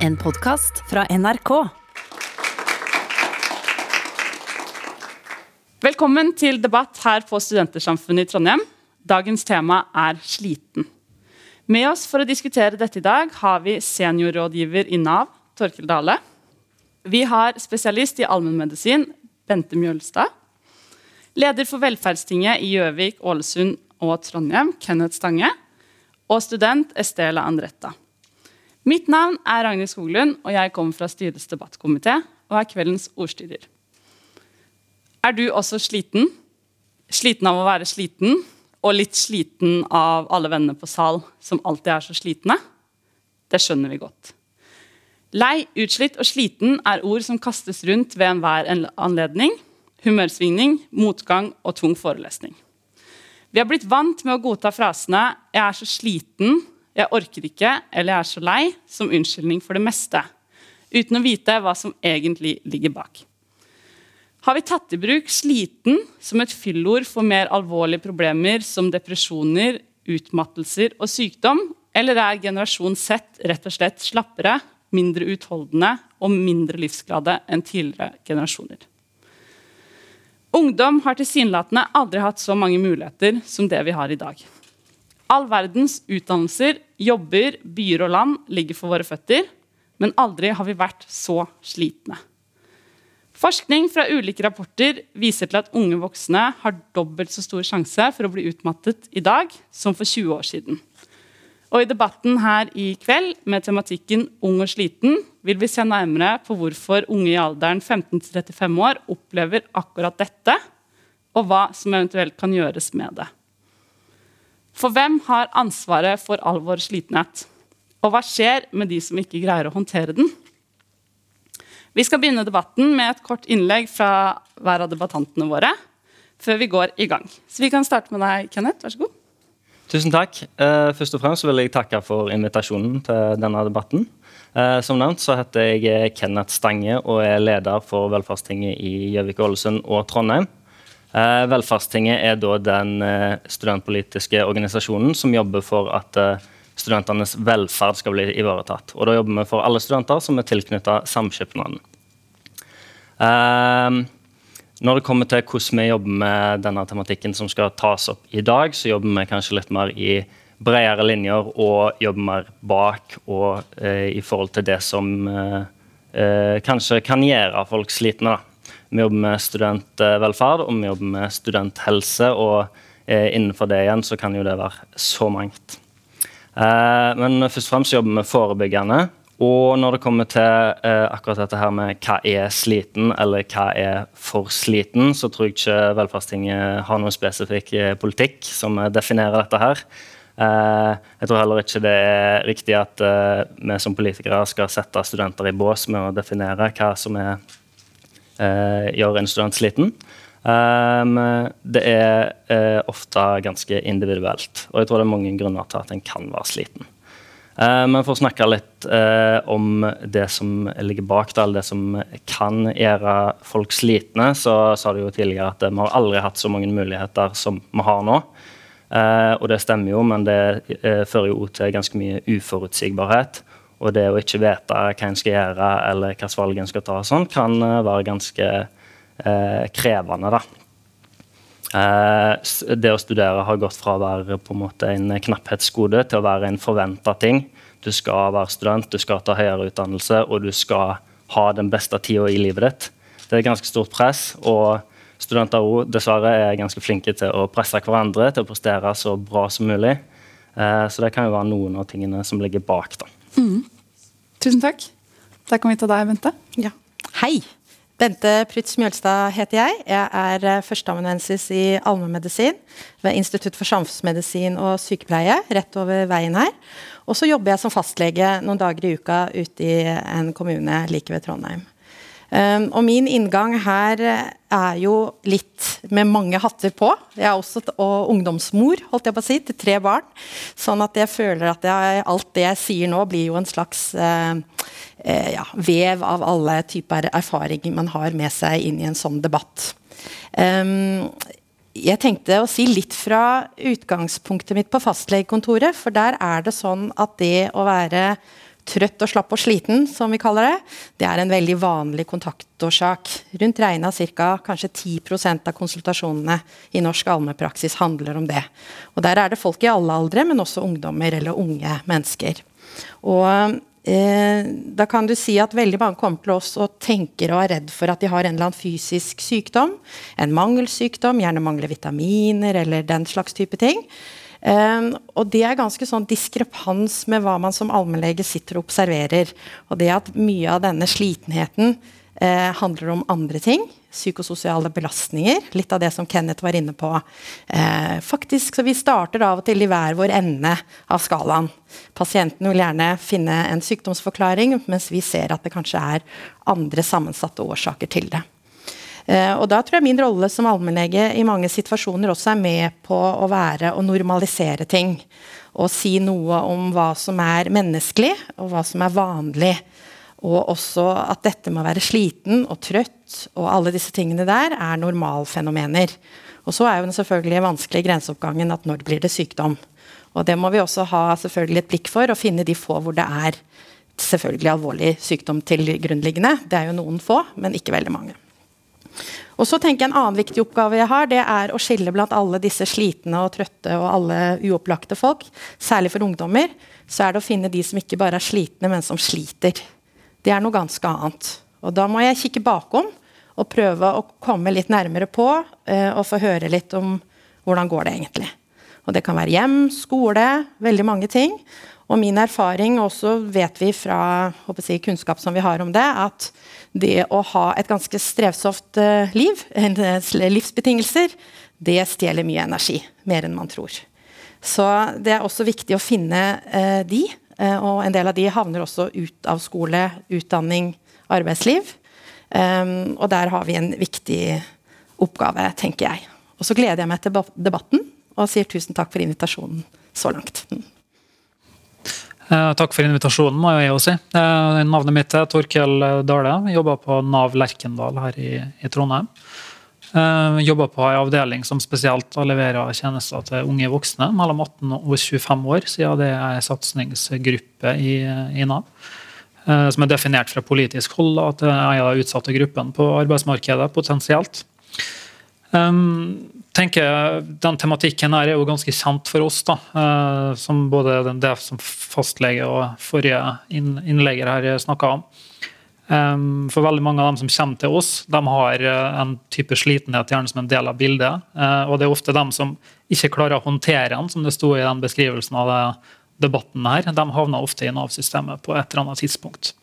En podkast fra NRK. Velkommen til debatt her på Studentersamfunnet i Trondheim. Dagens tema er sliten. Med oss for å diskutere dette i dag har vi seniorrådgiver i Nav, Torkild Dale. Vi har spesialist i allmennmedisin, Bente Mjølstad. Leder for Velferdstinget i Gjøvik, Ålesund og Trondheim, Kenneth Stange. Og student Estela Andretta. Mitt navn er Ragnhild Skoglund, og jeg kommer fra styrets debattkomité og er kveldens ordstyrer. Er du også sliten? Sliten av å være sliten? Og litt sliten av alle vennene på sal som alltid er så slitne? Det skjønner vi godt. Lei, utslitt og sliten er ord som kastes rundt ved enhver anledning. Humørsvingning, motgang og tung forelesning. Vi har blitt vant med å godta frasene 'jeg er så sliten', 'jeg orker ikke' eller 'jeg er så lei' som unnskyldning for det meste, uten å vite hva som egentlig ligger bak. Har vi tatt i bruk 'sliten' som et fyllord for mer alvorlige problemer som depresjoner, utmattelser og sykdom, eller er generasjon Z rett og slett slappere, mindre utholdende og mindre livsglade enn tidligere generasjoner? Ungdom har tilsynelatende aldri hatt så mange muligheter som det vi har i dag. All verdens utdannelser, jobber, byer og land ligger for våre føtter, men aldri har vi vært så slitne. Forskning fra ulike rapporter viser til at unge voksne har dobbelt så stor sjanse for å bli utmattet i dag som for 20 år siden. Og I debatten her i kveld med tematikken ung og sliten vil vi se nærmere på hvorfor unge i alderen 15-35 år opplever akkurat dette, og hva som eventuelt kan gjøres med det. For hvem har ansvaret for all vår slitenhet? Og hva skjer med de som ikke greier å håndtere den? Vi skal begynne debatten med et kort innlegg fra hver av debattantene våre. før vi går i gang. Så vi kan starte med deg, Kenneth. Vær så god. Tusen takk. Eh, først og fremst vil jeg takke for invitasjonen til denne debatten. Eh, som nevnt så heter jeg Kenneth Stange og er leder for Velferdstinget i Gjøvik, Ålesund og Trondheim. Eh, Velferdstinget er da den studentpolitiske organisasjonen som jobber for at studentenes velferd skal bli ivaretatt. Og da jobber vi for alle studenter som er tilknyttet samskipnaden. Når det kommer til hvordan vi jobber med denne tematikken som skal tas opp i dag, så jobber vi kanskje litt mer i bredere linjer og jobber mer bak og eh, i forhold til det som eh, eh, kanskje kan gjøre folk slitne. Da. Vi jobber med studentvelferd og vi jobber med studenthelse, og eh, innenfor det igjen så kan jo det være så mangt. Eh, men først og fremst jobber vi forebyggende. Og når det kommer til eh, akkurat dette her med hva er sliten, eller hva er for sliten, så tror jeg ikke Velferdstinget har noen spesifikk politikk som definerer dette her. Jeg tror heller ikke det er riktig at vi som politikere skal sette studenter i bås med å definere hva som er, gjør en student sliten. det er ofte ganske individuelt, og jeg tror det er mange grunner til at en kan være sliten. Men for å snakke litt om det som ligger bak det, eller det som kan gjøre folk slitne, så sa du jo tidligere at vi har aldri hatt så mange muligheter som vi har nå. Uh, og det stemmer jo, men det uh, fører jo til ganske mye uforutsigbarhet. Og det å ikke vite hva en skal gjøre, eller hvilke valg en skal ta, sånn, kan uh, være ganske krevende. da. det å studere har gått fra å være på en måte en knapphetsgode til å være en forventa ting. Du skal være student, du skal ta høyere utdannelse, og du skal ha den beste tida i livet ditt. Det er ganske stort press. og studenter òg dessverre er ganske flinke til å presse hverandre til å prestere så bra som mulig. Eh, så det kan jo være noen av tingene som ligger bak. da. Mm. Tusen takk. Da kan vi ta deg, Bente. Ja. Hei. Bente Prytz Mjølstad heter jeg. Jeg er eh, førsteamanuensis i allmennmedisin ved Institutt for samfunnsmedisin og sykepleie rett over veien her. Og så jobber jeg som fastlege noen dager i uka ute i en kommune like ved Trondheim. Um, og min inngang her er jo litt med mange hatter på. Jeg er også og ungdomsmor holdt jeg på å si, til tre barn. Sånn at jeg føler at jeg, alt det jeg sier nå, blir jo en slags uh, uh, ja, vev av alle typer erfaringer man har med seg inn i en sånn debatt. Um, jeg tenkte å si litt fra utgangspunktet mitt på fastlegekontoret. For der er det sånn at det å være Trøtt og slapp og sliten, som vi kaller det, det er en veldig vanlig kontaktårsak. Rundt regna ca. kanskje 10% av konsultasjonene i norsk allmennpraksis handler om det. Og Der er det folk i alle aldre, men også ungdommer eller unge mennesker. Og eh, da kan du si at veldig mange kommer til oss og tenker og er redd for at de har en eller annen fysisk sykdom. En mangelsykdom, gjerne mangler vitaminer eller den slags type ting. Um, og det er ganske sånn diskrepans med hva man som allmennlege sitter og observerer. Og det at mye av denne slitenheten eh, handler om andre ting. Psykososiale belastninger. Litt av det som Kenneth var inne på. Eh, faktisk, så Vi starter av og til i hver vår ende av skalaen. Pasienten vil gjerne finne en sykdomsforklaring, mens vi ser at det kanskje er andre sammensatte årsaker til det. Eh, og da tror jeg min rolle som allmennlege i mange situasjoner også er med på å være å normalisere ting. Og si noe om hva som er menneskelig, og hva som er vanlig. Og også at dette med å være sliten og trøtt og alle disse tingene der er normalfenomener. Og så er jo den selvfølgelig vanskelige grenseoppgangen at når blir det sykdom? Og det må vi også ha selvfølgelig et blikk for, og finne de få hvor det er selvfølgelig alvorlig sykdom til grunnliggende. Det er jo noen få, men ikke veldig mange. Og så tenker jeg En annen viktig oppgave jeg har, det er å skille blant alle disse slitne og trøtte og alle uopplagte folk. Særlig for ungdommer. Så er det å finne de som ikke bare er slitne, men som sliter. Det er noe ganske annet. Og Da må jeg kikke bakom og prøve å komme litt nærmere på eh, og få høre litt om hvordan går det egentlig. Og Det kan være hjem, skole, veldig mange ting. Og min erfaring, og også vet vi fra jeg, kunnskap som vi har om det, at det å ha et ganske strevsomt uh, liv, livsbetingelser, det stjeler mye energi. Mer enn man tror. Så det er også viktig å finne uh, de. Og en del av de havner også ut av skole, utdanning, arbeidsliv. Um, og der har vi en viktig oppgave, tenker jeg. Og så gleder jeg meg til debatten og sier tusen takk for invitasjonen så langt. Eh, takk for invitasjonen, må jeg jo si. Eh, navnet mitt er Torkjell Dale. Jobber på Nav Lerkendal her i, i Trondheim. Eh, jobber på en avdeling som spesielt leverer tjenester til unge voksne mellom 18 og 25 år, siden det er en satsingsgruppe i, i, Nav. Som er definert fra politisk hold at det er den utsatte gruppene på arbeidsmarkedet potensielt. Um, tenker Den tematikken her er jo ganske kjent for oss. da, uh, Som både det som fastlege og forrige innlegger her snakka om. Um, for veldig mange av dem som kommer til oss, de har uh, en type slitenhet gjerne som en del av bildet. Uh, og det er ofte dem som ikke klarer å håndtere den, som det sto i den beskrivelsen av det, debatten her. De havner ofte i Nav-systemet på et eller annet tidspunkt.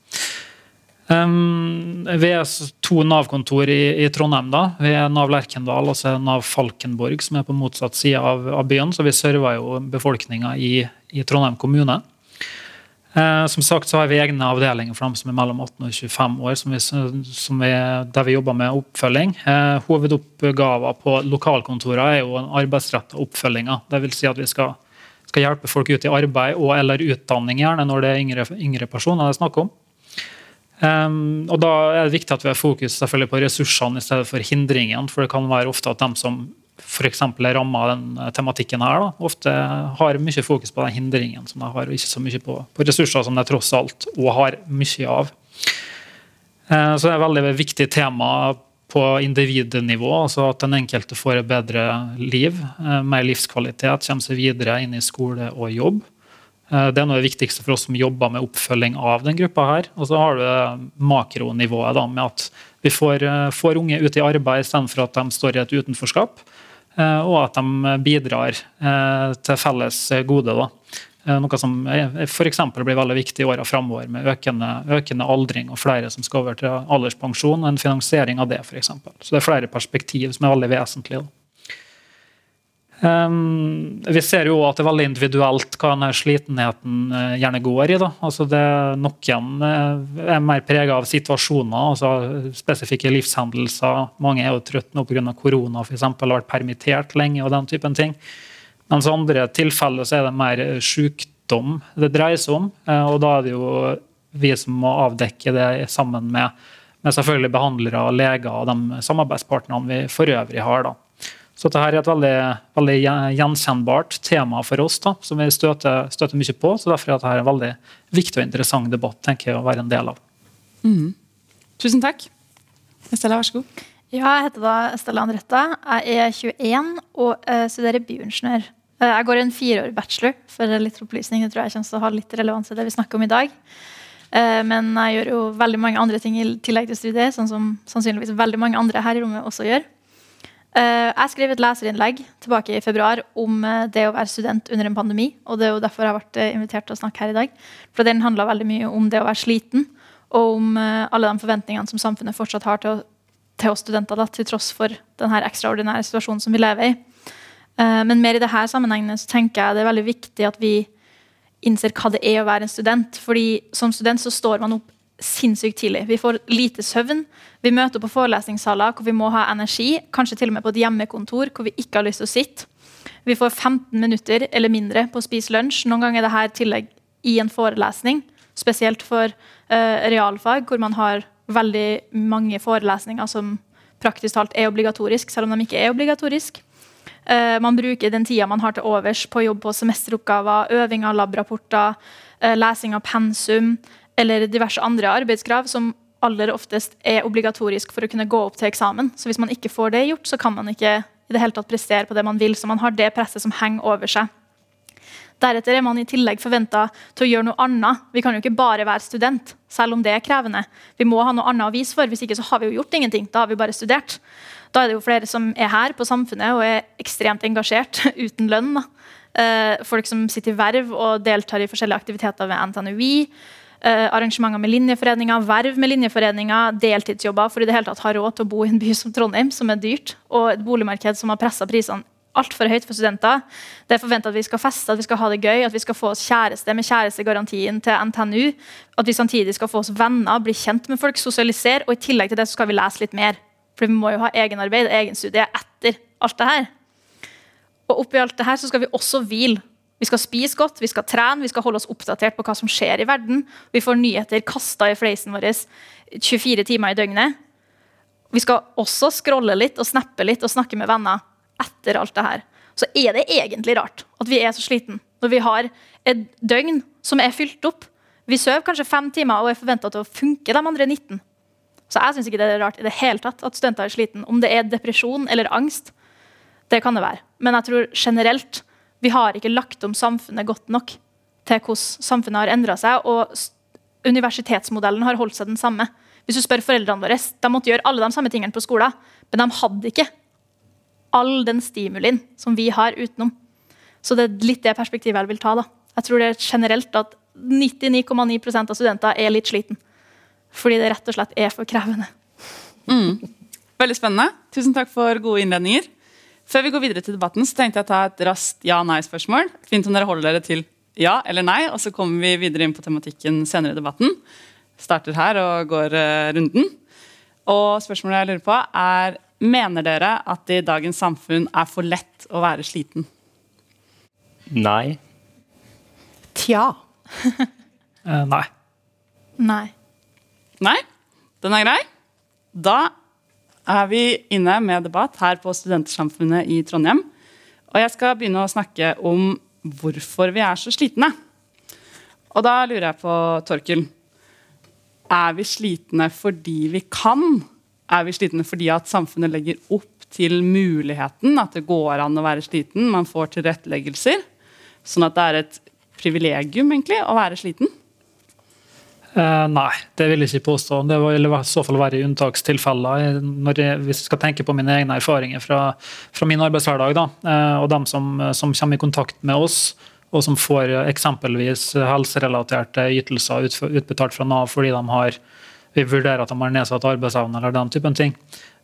Um, vi er to Nav-kontor i, i, Trondheim. da. Vi er Nav Lerkendal og så er Nav Falkenborg, som er på motsatt side av, av byen. Så vi server jo befolkninga i, i, Trondheim kommune. Uh, som sagt så har vi egne avdelinger for dem som er mellom 18 og 25 år, som vi, som vi, der vi jobber med oppfølging. Uh, hovedoppgaver på lokalkontorene er jo arbeidsretta oppfølginga. Dvs. Si at vi skal, skal, hjelpe folk ut i arbeid og eller utdanning, gjerne når det er yngre, yngre personer det er snakk om. Um, og Da er det viktig at vi har fokus selvfølgelig på ressursene i stedet for hindringene. For det kan være ofte at de som f.eks. er ramma av den tematikken her, da, ofte har mye fokus på den hindringen som de har, og ikke så mye på, på ressurser som de tross alt òg har mye av. Uh, så det er et veldig viktig tema på individnivå, altså at den enkelte får et bedre liv, uh, mer livskvalitet, kommer seg videre inn i skole og jobb. Eh, det er noe av det viktigste for oss som jobber med oppfølging av den gruppa. her. Og så har du makronivået da, med at vi får, eh, får unge ut i arbeid istedenfor at de står i et utenforskap. Eh, og at de bidrar til felles gode. Da. Noe som f.eks. blir veldig viktig i åra framover, med økende, økende, aldring og flere som skal over til alderspensjon, og en finansiering av det. Eksempel. så det er flere perspektiv som er veldig vesentlige. Da. Um, vi ser jo at det er veldig individuelt hva denne slitenheten uh, gjerne går i. Da. Altså det, noen uh, er mer prega av situasjoner, altså spesifikke livshendelser. Mange er jo trøtte nå pga. korona, f.eks. har vært permittert lenge. og den typen ting. Mens i andre tilfeller så er det mer sykdom det dreier seg om. Uh, og da er det jo vi som må avdekke det sammen med, med selvfølgelig behandlere, leger og de samarbeidspartnerne vi for øvrig har. da. Så dette er et veldig, veldig gjenkjennbart tema for oss, da, som vi støter, støter, mye på. så Derfor er dette en veldig viktig og interessant debatt tenker jeg, å være en del av. Mm. Tusen takk. Estella, vær så god. Ja, jeg heter da Estella Andretta. Jeg er 21 og uh, studerer bioingeniør. Uh, jeg går en fireårig bachelor, for litt opplysning. Det tror jeg kommer til å ha litt relevans til det vi snakker om i dag. Uh, men jeg gjør jo veldig mange andre ting i tillegg til studiet, sånn som sannsynligvis veldig mange andre her i rommet også gjør. Eh, jeg skrev et leserinnlegg tilbake i februar om eh, det å være student under en pandemi. og Det er jo derfor jeg har vært eh, invitert til å snakke her i dag. For Den handla veldig mye om det å være sliten, og om alle de forventningene som samfunnet fortsatt har til oss studenter, da, til tross for denne ekstraordinære situasjonen som vi lever i. Men mer i dette sammenhengen så tenker jeg det er veldig viktig at vi innser hva det er å være en student. fordi Som student så står man opp sinnssykt tidlig. Vi får lite søvn. Vi møter på forelesningssaler hvor vi må ha energi. Kanskje til og med på et hjemmekontor hvor vi ikke har lyst til å sitte. Vi får 15 minutter eller mindre på å spise lunsj. Noen ganger er dette tillegg i en forelesning. Spesielt for uh, realfag, hvor man har veldig mange forelesninger som praktisk talt er obligatorisk, selv om de ikke er obligatorisk. Uh, man bruker den tida man har til overs på jobb på semesteroppgaver, øving av labrapporter, uh, lesing av pensum, eller diverse andre arbeidskrav som aller oftest er obligatorisk for å kunne gå opp til eksamen. Så hvis man ikke får det gjort, så kan man ikke i det hele tatt prestere på det man vil. Så man har det presset som henger over seg. Deretter er man i tillegg forventa til å gjøre noe annet. Vi kan jo ikke bare være student, selv om det er krevende. Vi må ha noe annet å vise for, hvis ikke så har vi jo gjort ingenting. Da har vi bare studert. Da er det jo flere som er her på Samfunnet og er ekstremt engasjert uten lønn. Da. folk som sitter i verv og deltar i forskjellige aktiviteter ved NTNUI. Uh, arrangementer med linjeforeninger, verv med linjeforeninger, deltidsjobber for i det hele tatt ha råd til å bo i en by som Trondheim, som er dyrt, og et boligmarked som har pressa prisene altfor høyt for studenter. Det er forventa at vi skal feste, at vi skal ha det gøy, at vi skal få oss kjæreste med kjærestegarantien til NTNU. At vi samtidig skal få oss venner, bli kjent med folk, sosialisere. Og i tillegg til det skal vi lese litt mer. For vi må jo ha egenarbeid, egenstudie etter alt det her. Og oppi alt det her så skal vi også hvile. Vi skal spise godt, vi skal trene, vi skal holde oss oppdatert på hva som skjer i verden. Vi får nyheter kasta i fleisen vår 24 timer i døgnet. Vi skal også scrolle litt og snappe litt og snakke med venner etter alt det her. Så er det egentlig rart at vi er så sliten når vi har et døgn som er fylt opp. Vi sover kanskje fem timer og er forventa til å funke de andre 19. Så jeg syns ikke det er rart i det hele tatt at studenter er sliten. Om det er depresjon eller angst, det kan det være. Men jeg tror generelt vi har ikke lagt om samfunnet godt nok til hvordan samfunnet har endra seg. Og universitetsmodellen har holdt seg den samme. Hvis du spør foreldrene våre, De måtte gjøre alle de samme tingene på skolen, men de hadde ikke all den stimulien som vi har utenom. Så det er litt det perspektivet jeg vil ta. da. Jeg tror det er generelt at 99,9% av studenter er litt sliten. Fordi det rett og slett er for krevende. Mm. Veldig spennende. Tusen takk for gode innledninger. Før vi går videre til debatten, så tenkte jeg å ta et raskt ja-nei-spørsmål. Fint om dere holder dere til ja eller nei, og så kommer vi videre inn på tematikken senere i debatten. Starter her og går uh, runden. Og spørsmålet jeg lurer på, er Mener dere at det i dagens samfunn er for lett å være sliten? Nei. Tja. uh, nei. Nei. Nei? Den er grei. Da er vi inne med debatt her på Studentersamfunnet i Trondheim. Og jeg skal begynne å snakke om hvorfor vi er så slitne. Og da lurer jeg på, Torkel Er vi slitne fordi vi kan? Er vi slitne fordi at samfunnet legger opp til muligheten, at det går an å være sliten? Man får tilretteleggelser. Sånn at det er et privilegium egentlig å være sliten? Uh, nei, det vil jeg ikke påstå. Det vil i så fall være i unntakstilfeller. Når jeg, hvis jeg skal tenke på mine egne erfaringer fra, fra min arbeidshverdag, da, uh, og dem som, som, kommer i kontakt med oss, og som får eksempelvis helserelaterte ytelser utbetalt fra Nav fordi de har vi vurderer at de har nedsatt arbeidsevne eller den typen ting.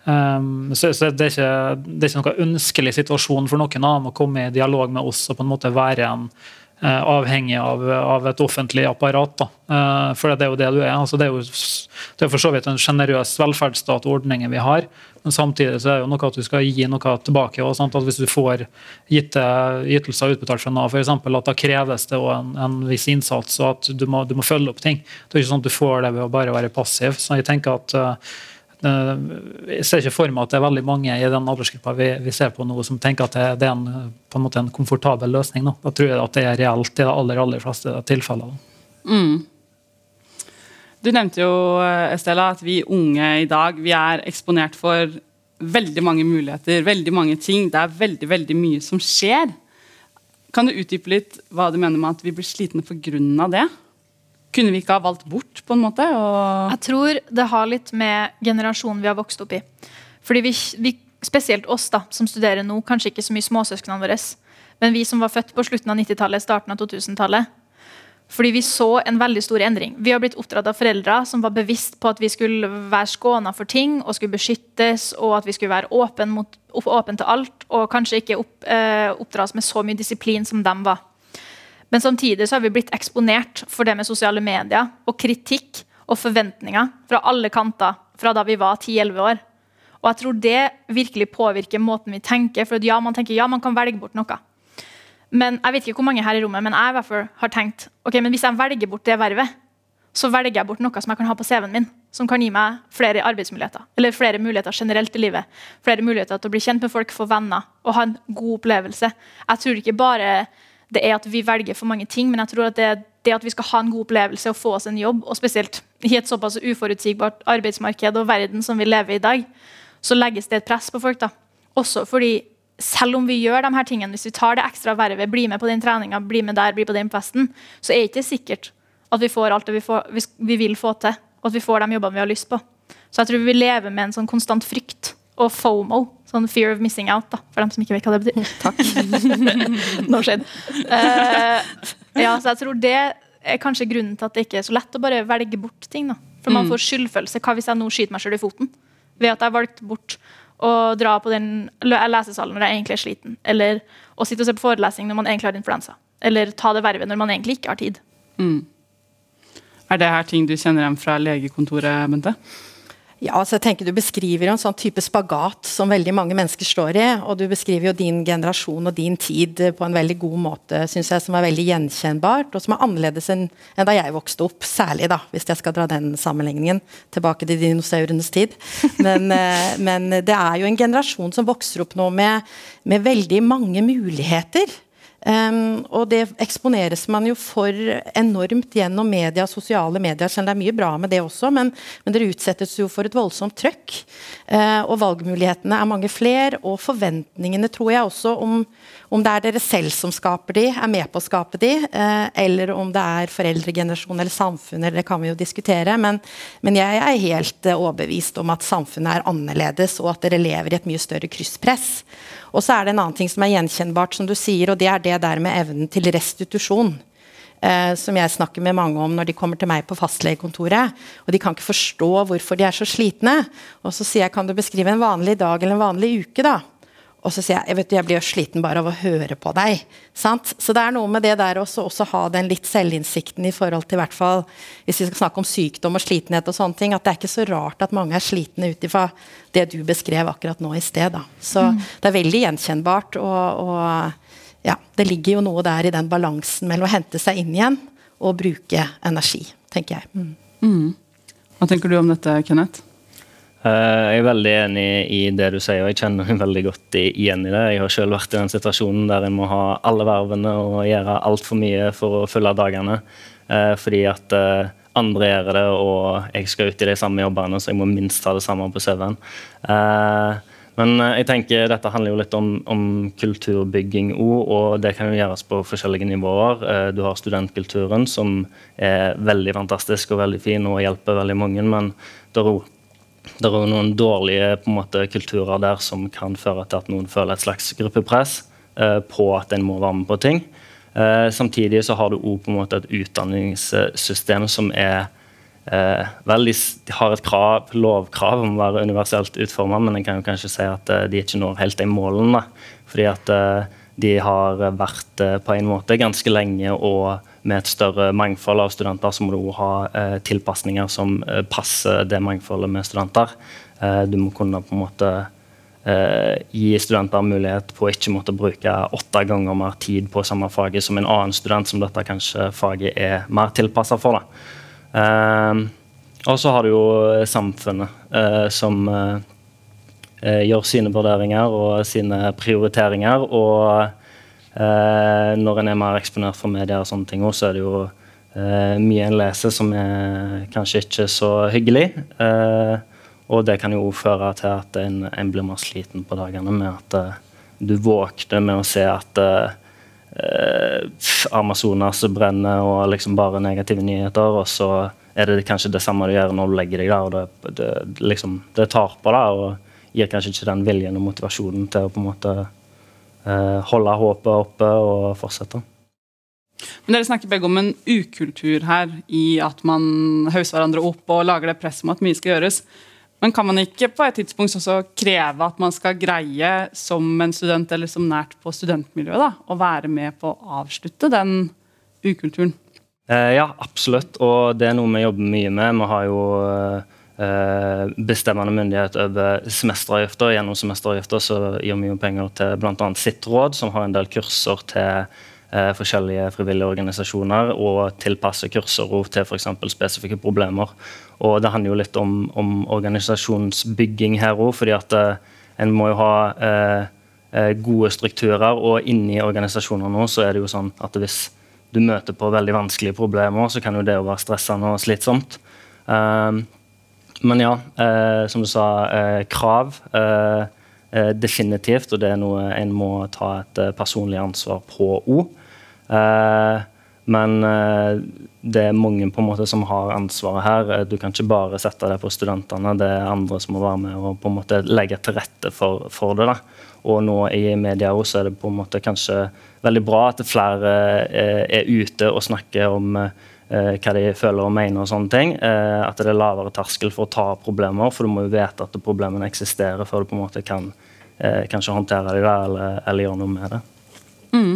Um, så, så det, er ikke, det, er ikke, noen ønskelig situasjon for noen av dem å komme i dialog med oss og på en måte være en Eh, avhengig av, av, et offentlig apparat. Da. Eh, for det er jo det du er. Altså, det er jo det er for så vidt en sjenerøs velferdsstat og ordninger vi har. Men samtidig så er det jo noe at du skal gi noe tilbake. Og, at Hvis du får gitte ytelser utbetalt fra Nav, for eksempel, at da kreves det en, en, viss innsats og at du må, du må, følge opp ting. Det er ikke sånn at du får det ved å bare være passiv. Så jeg tenker at uh, Jeg ser ikke for meg at det er veldig mange i den aldersgruppa vi, vi ser på nå som tenker at det, er en, på en, måte en komfortabel løsning. Nå. Da tror jeg at det er reelt i de aller, aller fleste tilfeller. Mm. Du nevnte jo Estela, at vi unge i dag vi er eksponert for veldig mange muligheter, veldig mange ting. Det er veldig, veldig mye som skjer. Kan du utdype litt hva du mener med at vi blir slitne pga. det? Kunne vi ikke ha valgt bort, på en måte? Jeg tror det har litt med generasjonen vi har vokst opp i. Fordi vi, vi, Spesielt oss da, som studerer nå, kanskje ikke så mye småsøsknene våre. Men vi som var født på slutten av 90-tallet, starten av 2000-tallet. Fordi vi så en veldig stor endring. Vi har blitt oppdratt av foreldre som var bevisst på at vi skulle være skåna for ting og skulle beskyttes, og at vi skulle være åpen, mot, åpen til alt, og kanskje ikke opp, eh, oppdras med så mye disiplin som dem var. Men samtidig så har vi blitt eksponert for det med sosiale medier og kritikk og forventninger fra alle kanter fra da vi var 10-11 år. Og jeg tror det virkelig påvirker måten vi tenker. For ja, man tenker ja, man kan velge bort noe. Men jeg vet ikke hvor mange her i rommet, men jeg i hvert fall har tenkt ok, men hvis jeg velger bort det vervet, så velger jeg bort noe som jeg kan ha på CV-en min, som kan gi meg flere arbeidsmuligheter. Eller flere muligheter generelt i livet. Flere muligheter til å bli kjent med folk, få venner og ha en god opplevelse. Jeg tror ikke bare det er at vi velger for mange ting, men jeg tror at det, det at vi skal ha en god opplevelse og få oss en jobb, og spesielt i et såpass uforutsigbart arbeidsmarked og verden som vi lever i i dag, så legges det et press på folk. da. Også fordi selv om vi gjør de her tingene, hvis vi tar det ekstra vervet, blir med på den treninga, blir med der, blir på den festen, så er det ikke sikkert at vi får alt det vi, får, vi vil få til, og at vi får de jobbene vi har lyst på. Så jeg tror vi lever med en sånn konstant frykt og FOMO. Sånn fear of missing out, da, for dem som ikke vet hva det betyr. Takk. no shade. Uh, ja, så jeg tror det er kanskje grunnen til at det ikke er så lett å bare velge bort ting. da. For man mm. får skyldfølelse. Hva hvis jeg nå skyter meg selv i foten? Ved at jeg valgte bort å dra på den lesesalen når jeg egentlig er sliten. Eller å sitte og se på forelesning når man egentlig har influensa. Eller ta det vervet når man egentlig ikke har tid. Mm. Er det her ting du kjenner igjen fra legekontoret, Bente? Ja, altså jeg tenker Du beskriver jo en sånn type spagat som veldig mange mennesker står i. Og du beskriver jo din generasjon og din tid på en veldig god måte, synes jeg, som er veldig gjenkjennbart, og som er annerledes enn, enn da jeg vokste opp. Særlig, da, hvis jeg skal dra den sammenligningen tilbake til dinosaurenes tid. Men, eh, men, det er jo en generasjon som vokser opp nå med, med veldig mange muligheter. Um, og det eksponeres man jo for enormt gjennom media, sosiale medier. Selv det er mye bra med det også, men, men dere utsettes jo for et voldsomt trøkk. Uh, og valgmulighetene er mange flere, og forventningene tror jeg også om, om det er dere selv som skaper de, er med på å skape de, uh, eller om det er foreldregenerasjon eller samfunnet, det kan vi jo diskutere. Men, men jeg er helt uh, overbevist om at samfunnet er annerledes, og at dere lever i et mye større krysspress. Og så er det en annen ting som er gjenkjennbart, som du sier, og det er det der med evnen til restitusjon. Eh, som jeg snakker med mange om når de kommer til meg på fastlegekontoret. Og de kan ikke forstå hvorfor de er så slitne. Og så sier jeg kan du beskrive en vanlig dag eller en vanlig uke, da? Og så sier jeg jeg, vet, jeg blir jo sliten bare av å høre på deg. Sant? Så det er noe med det der også, også ha den litt selvinnsikten i forhold til hvert fall, Hvis vi skal snakke om sykdom og slitenhet og sånne ting, at det er ikke så rart at mange er slitne ut ifra det du beskrev akkurat nå i sted. Da. Så mm. det er veldig gjenkjennbart. Og, og ja, det ligger jo noe der i den balansen mellom å hente seg inn igjen og bruke energi, tenker jeg. Mm. Mm. Hva tenker du om dette, Kenneth? Eh, jeg er veldig enig i det du sier, og jeg kjenner meg veldig godt igjen i det. Jeg har selv vært i den situasjonen der jeg må ha alle vervene og gjøre altfor mye for å følge dagene. Eh, fordi at eh, andre gjør det, og jeg skal ut i de samme jobbene, så jeg må minst ha det samme på CV-en. Men jeg tenker dette handler jo litt om, om kulturbygging òg, og det kan jo gjøres på forskjellige nivåer. Du har studentkulturen, som er veldig fantastisk og veldig fin og hjelper veldig mange, men det er òg det er jo noen dårlige måte, kulturer der som kan føre til at noen føler et slags gruppepress eh, på at en må være med på ting. Eh, samtidig så har du òg et utdanningssystem som er eh, veldig, har et krav, lovkrav om å være universelt utforma, men en kan jo kanskje si at eh, de ikke når helt de målene. Fordi at eh, de har vært eh, på en måte ganske lenge og med et større mangfold av studenter, så må du ha eh, tilpasninger som eh, passer det mangfoldet med studenter. Eh, du må kunne på en måte eh, gi studenter mulighet på å ikke måtte bruke åtte ganger mer tid på samme faget som en annen student som dette kanskje faget er mer tilpassa for. Og så har du jo samfunnet, som gjør sine vurderinger og sine prioriteringer. Og når en er mer eksponert for media, og sånne ting, også, så er det jo eh, mye en leser som er kanskje ikke så hyggelig. Eh, og det kan jo føre til at en, en blir mer sliten på dagene med at du våkner med å se at Amazonas brenner og liksom bare negative nyheter. og så er det kanskje det samme du gjør når du legger deg der. og Det, det, liksom, det tar på deg og gir kanskje ikke den viljen og motivasjonen til å på en måte eh, holde håpet oppe og fortsette. Men Dere snakker begge om en ukultur her, i at man hauser hverandre opp og lager det presset om at mye skal gjøres. Men kan man ikke på et tidspunkt også kreve at man skal greie som en student eller som nært på studentmiljøet da, å være med på å avslutte den ukulturen? Eh, ja, absolutt. Og det er noe vi jobber mye med. Vi har jo eh, bestemmende myndighet over semesteravgifter. Gjennom semesteravgifter så gir vi jo penger til bl.a. sitt råd, som har en del kurser til eh, forskjellige frivillige organisasjoner, og tilpasser kurser til f.eks. spesifikke problemer. Og det handler jo litt om, om organisasjonsbygging her òg, fordi at eh, en må jo ha eh, eh, gode strukturer, og inni organisasjoner nå så er det jo sånn at hvis du møter på veldig vanskelige problemer, så kan jo det jo være stressende og slitsomt. Men ja, eh, som du sa, eh, krav. Eh, eh definitivt, og det er noe en må ta et eh, personlig ansvar på òg. Men det er mange på en måte som har ansvaret her. Du kan ikke bare sette det på studentene. Det er andre som må være med og på en måte legge til rette for, for det. da. Og nå i media også er det på en måte kanskje veldig bra at flere er ute og snakker om hva de føler og mener. og sånne ting. Eh, at det er lavere terskel for å ta problemer, for du må jo vite at problemene eksisterer før du på en måte kan kanskje håndtere dem eller, eller, gjøre noe med det. Mm.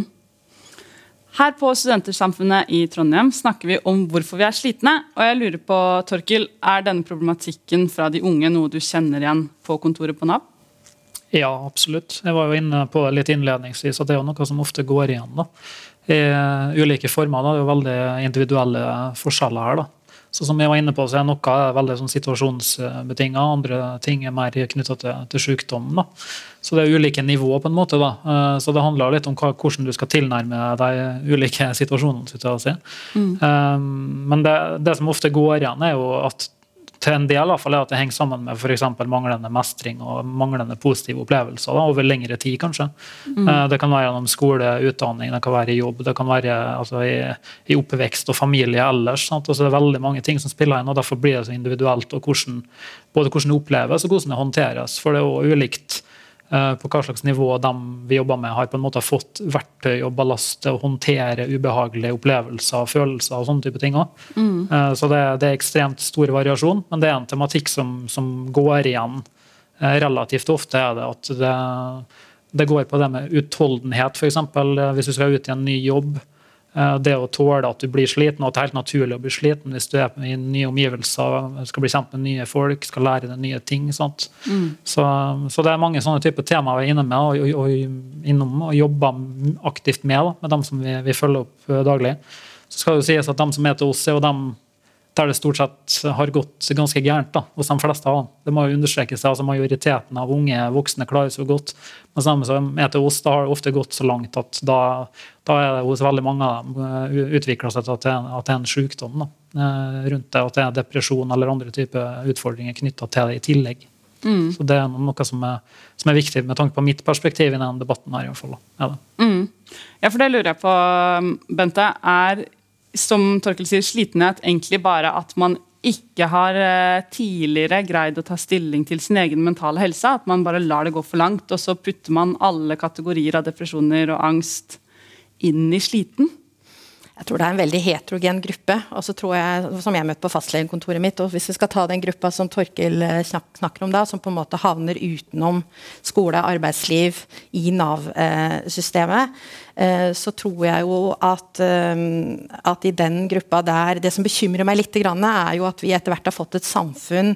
Her på Studentersamfunnet i Trondheim snakker vi om hvorfor vi er slitne. Og jeg lurer på, Torkil, Er denne problematikken fra de unge noe du kjenner igjen på kontoret på Nav? Ja, absolutt. Jeg var jo inne på det litt innledningsvis at det er noe som ofte går igjen. da. I ulike former. Da. Det er jo veldig individuelle forskjeller her. da. Så som jeg var inne på, så er Noe er veldig sånn situasjonsbetinga, andre ting er mer knytta til, til sykdom. Da. Så det er ulike nivåer. på en måte da. Eh, så det handler litt om hva, hvordan du skal tilnærme de ulike situasjonene. Si. Mm. Um, men det, det, som ofte går igjen, er jo at til en del fall, er at det henger sammen med f.eks. manglende mestring og manglende positive opplevelser da, over lengre tid. kanskje. Mm. Eh, det kan være gjennom skole, utdanning, det kan være i jobb, det kan være altså, i, i, oppvekst og familie ellers. Sant? Altså, det er veldig mange ting som spiller inn, og derfor blir det så individuelt. og hvordan, Både hvordan det oppleves og hvordan det håndteres. For det er jo ulikt på hva slags nivå de vi jobber med, har på en måte fått verktøy og ballast til å håndtere ubehagelige opplevelser og følelser. og sånne type ting også. Mm. Eh, så det, det, er ekstremt stor variasjon, men det er en tematikk som, som går igjen eh, relativt ofte. er det at det, det går på det med utholdenhet, f.eks. Hvis du skal ut i en ny jobb Eh, det å tåle at du blir sliten, og at det er helt naturlig å bli sliten hvis du er i nye omgivelser, skal bli kjent med nye folk, skal lære deg nye ting. Mm. Så, så, det er mange sånne typer temaer vi er inne med og, og, og, innom, og jobber aktivt med, da, med dem som vi, vi, følger opp eh, daglig. Så skal det jo sies at de som er til oss, er jo dem der det stort sett har gått ganske gærent da, hos de fleste av dem. Det må jo understrekes altså Majoriteten av unge voksne klarer seg godt. Men de som er til oss, da har det ofte gått så langt at da, da er det hos veldig mange av dem eh, utvikla seg til at det, er, en sykdom da, eh, rundt det. At det er depresjon eller andre typer utfordringer knytta til det i tillegg. Mm. Så det er noe som er, som er, viktig med tanke på mitt perspektiv i denne debatten. her i hvert fall. Mm. ja, for det lurer jeg på, Bente. Er som Torkel sier, slitenhet egentlig bare at man ikke har eh, tidligere greid å ta stilling til sin egen mentale helse. At man bare lar det gå for langt, og så putter man alle kategorier av depresjoner og angst inn i sliten. Jeg tror det er en veldig heterogen gruppe. og så tror jeg, som jeg møtte på fastlegekontoret mitt, og Hvis vi skal ta den gruppa som Torkil eh, snakker om da, som på en måte havner utenom skole, arbeidsliv, i Nav-systemet, eh, så tror jeg jo at, eh, at i den gruppa der Det som bekymrer meg litt, er jo at vi etter hvert har fått et samfunn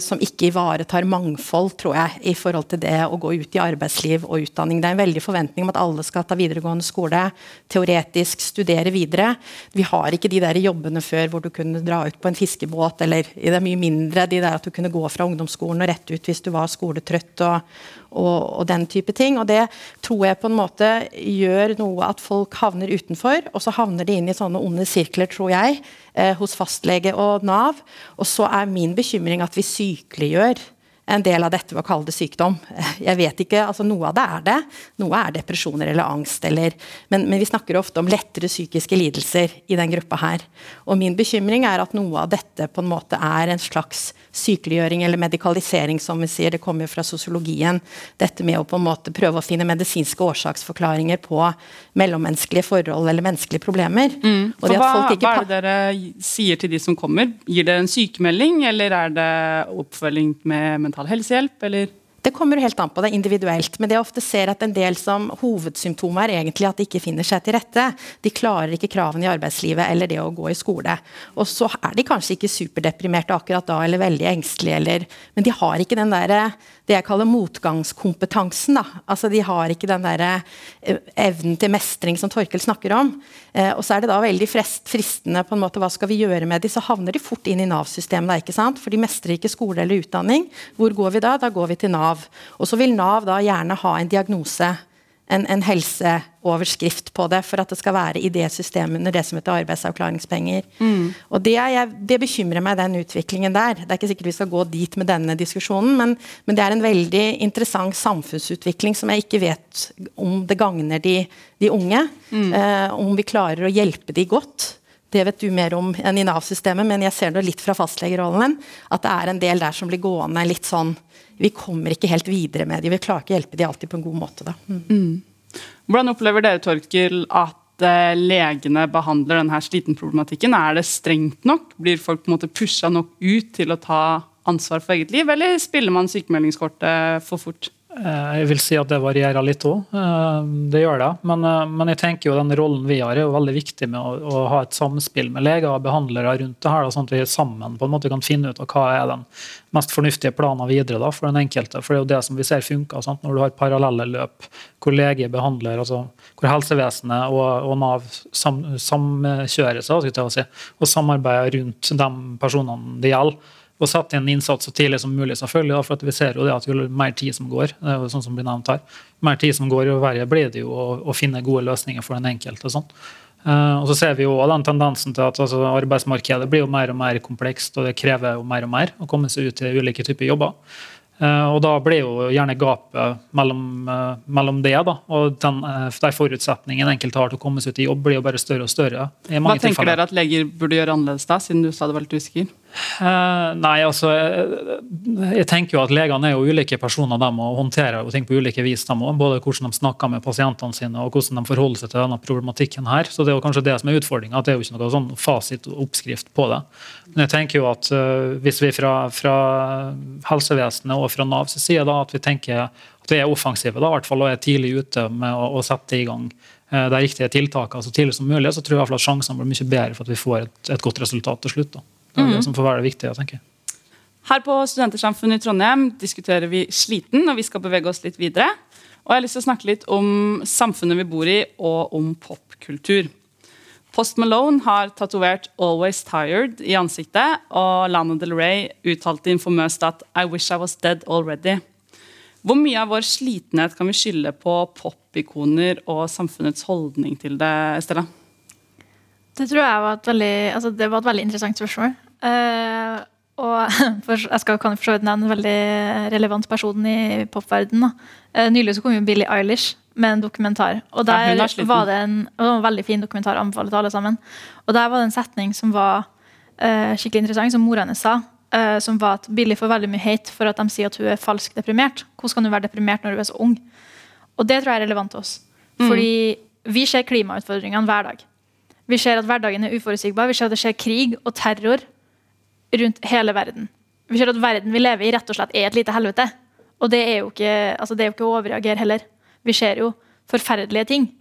som ikke ivaretar mangfold, tror jeg, i forhold til det å gå ut i arbeidsliv og utdanning. Det er en veldig forventning om at alle skal ta videregående skole, teoretisk studere videre. Vi har ikke de der jobbene før hvor du kunne dra ut på en fiskebåt, eller det er mye mindre de der at du kunne gå fra ungdomsskolen og rett ut hvis du var skoletrøtt og, og, og den type ting. Og det tror jeg på en måte gjør noe at folk havner utenfor, og så havner de inn i sånne onde sirkler, tror jeg, eh, hos fastlege og Nav. Og så er min bekymring at vi sykeliggjør en del av dette ved å kalle det sykdom. Jeg vet ikke, altså Noe av det er det. Noe er depresjoner eller angst. Eller, men, men, vi snakker ofte om lettere psykiske lidelser i den gruppa her. Og min bekymring er at noe av dette på en måte er en slags sykeliggjøring eller medikalisering, som vi sier. Det kommer jo fra sosiologien. Dette med å på en måte prøve å finne medisinske årsaksforklaringer på mellommenneskelige forhold eller menneskelige problemer. Mm. hva, hva, er det dere sier til de som kommer? Gir dere en sykemelding, eller er det oppfølging med mental mental helsehjelp, eller? Det kommer helt an på det individuelt. Men det jeg ofte ser at en del som hovedsymptomet er egentlig at de ikke finner seg til rette. De klarer ikke kravene i arbeidslivet eller det å gå i skole. Og så er de kanskje ikke superdeprimerte akkurat da eller veldig engstelige, eller, men de har ikke den derre det jeg kaller motgangskompetansen. Da. Altså, de har ikke den der eh, evnen til mestring som Torkel snakker om. Eh, og så er det da veldig fristende på en måte, hva skal vi gjøre med de, Så havner de fort inn i Nav-systemet, ikke sant? for de mestrer ikke skole eller utdanning. Hvor går vi da? Da går vi til Nav. Og så vil Nav da gjerne ha en diagnose en, en, helseoverskrift på det for at det skal være i det systemet under det som heter arbeidsavklaringspenger. Mm. Og det, jeg, det, bekymrer meg, den utviklingen der. Det er ikke sikkert vi skal gå dit med denne diskusjonen, men, men, det er en veldig interessant samfunnsutvikling som jeg ikke vet om det gagner de, de unge. Mm. Eh, om vi klarer å hjelpe de godt. Det vet du mer om enn i Nav-systemet, men jeg ser det litt fra fastlegerollen. At det er en del der som blir gående litt sånn Vi kommer ikke helt videre med dem. Vi klarer ikke å hjelpe dem alltid på en god måte. Mm. Mm. Hvordan opplever dere, Torkel, at eh, legene behandler denne slitenproblematikken? Er det strengt nok? Blir folk på en måte pusha nok ut til å ta ansvar for eget liv, eller spiller man sykemeldingskortet for fort? Eh, jeg vil si at det varierer litt òg. Eh, det gjør det. Men, eh, men, jeg tenker jo den rollen vi har, er jo veldig viktig med å, å ha et samspill med leger og behandlere rundt det her, sånn at vi sammen på en måte kan finne ut av hva er den mest fornuftige planen videre da, for den enkelte. For det er jo det som vi ser funker. Sant? Når du har parallelle løp hvor lege behandler, altså hvor helsevesenet og, og Nav sam, samkjører seg si, og samarbeider rundt de personene det gjelder og sette inn innsats så tidlig som mulig. selvfølgelig, da, for Vi ser jo det at jo mer tid som går, det er jo sånn som blir nevnt her, mer tid som går, jo verre blir det jo å, å finne gode løsninger for den enkelte. og sånn. Uh, og så ser vi jo den tendensen til at altså, Arbeidsmarkedet blir jo mer og mer komplekst, og det krever jo mer og mer å komme seg ut til ulike typer jobber. Uh, og da blir jo gjerne gapet mellom, uh, mellom det da, og den, uh, de forutsetningene enkelte har til å komme seg ut i jobb, blir jo bare større og større. Hva tenker tilfeller. dere at leger burde gjøre annerledes, da, siden du sa det var litt usikker? Uh, nei, altså jeg, jeg, tenker jo at Legene er jo ulike personer. De må håndtere ting på ulike vis. De må, både hvordan de snakker med pasientene sine og hvordan de forholder seg til denne problematikken. her, så Det er jo kanskje det som er utfordringa. Det er jo ikke noe sånn fasit og oppskrift på det. Men jeg tenker jo at uh, hvis vi fra, fra, helsevesenet og fra Nav så sier da, at vi tenker at vi er offensive da, i hvert fall, og er tidlig ute med å, å sette i gang uh, de riktige tiltakene så tidlig som mulig, så tror jeg at sjansene blir mye bedre for at vi får et, et godt resultat til slutt. da. Det er det mm. som får være det viktige. tenker jeg. Her på Studentersamfunnet i Trondheim diskuterer vi sliten, og vi skal bevege oss litt videre. Og jeg har lyst til å snakke litt om samfunnet vi bor i, og om popkultur. Post Malone har tatovert 'Always Tired' i ansiktet, og Lana Del Rey uttalte informøst at 'I wish I was dead already'. Hvor mye av vår slitenhet kan vi skylde på popikoner og samfunnets holdning til det, Stella? Det tror jeg var et veldig, altså det var et veldig interessant spørsmål. Uh, og for, jeg skal, kan for så vidt nevne en veldig relevant person i popverdenen. Uh, nylig så kom jo Billie Eilish med en dokumentar. Og der ja, var det en, det en, veldig fin dokumentar. anbefaler til alle sammen. Og der var det en setning som var uh, skikkelig interessant, som mora hennes sa. som var at Billie får veldig mye hate for at de sier at hun er falsk deprimert. Hvordan kan hun være deprimert når hun er så ung? Og det tror jeg er relevant til oss. Mm. Fordi vi ser klimautfordringene hver dag. Vi ser at hverdagen er uforutsigbar. Vi ser at det skjer krig og terror rundt hele verden. Vi ser at verden vi lever i, rett og slett er et lite helvete. Og det er jo ikke, altså det er jo ikke å overreagere heller. Vi ser jo forferdelige ting.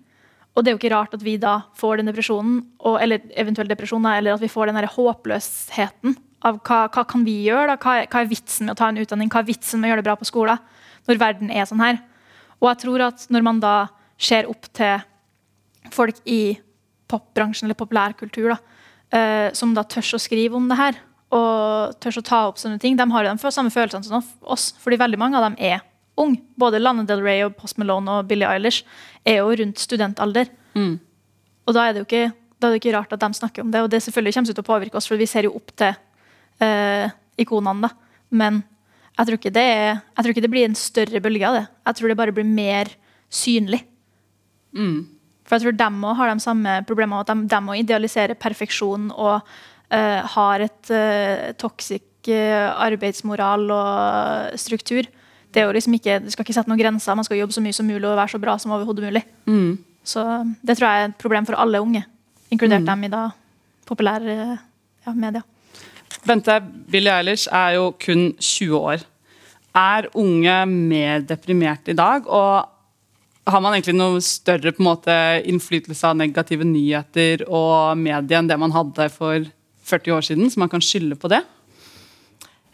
og det er jo ikke rart at vi da får den depresjonen, og, eller eventuell depresjon, eller at vi får den der håpløsheten av hva, hva kan vi gjøre? da? Hva hva er vitsen med å ta en utdanning? Hva er vitsen med å gjøre det bra på skolen når verden er sånn her? Og jeg tror at når man da ser opp til folk i popbransjen eller populærkultur, da, eh, som da tør å skrive om det her, og tør å ta opp sånne ting, de har jo de samme følelsene som oss. fordi veldig mange av dem er unge. Både Lana Del Rey og Post Malone og Billie Eilish er jo rundt studentalder. Mm. Og da er, det jo ikke, da er det ikke rart at de snakker om det. Og det selvfølgelig kommer til å påvirke oss, for vi ser jo opp til eh, ikonene. da. Men jeg tror, ikke det jeg tror ikke det blir en større bølge av det. Jeg tror det bare blir mer synlig. Mm. For jeg tror de òg har de samme problemene. At de, òg må idealisere perfeksjon og har et uh, toxic uh, arbeidsmoral og struktur. Det, er jo liksom ikke, det skal ikke sette noen grenser. Man skal jobbe så mye som mulig og være så bra som overhodet mulig. Mm. Så det tror jeg er et problem for alle unge, inkludert Mm. dem i da populære ja, media. Bente, Billie Eilish er jo kun 20 år. Er unge mer deprimert i dag? Og har man egentlig noe større på en måte, innflytelse av negative nyheter og medier enn det man hadde for 40 år siden, så man kan skylde på det?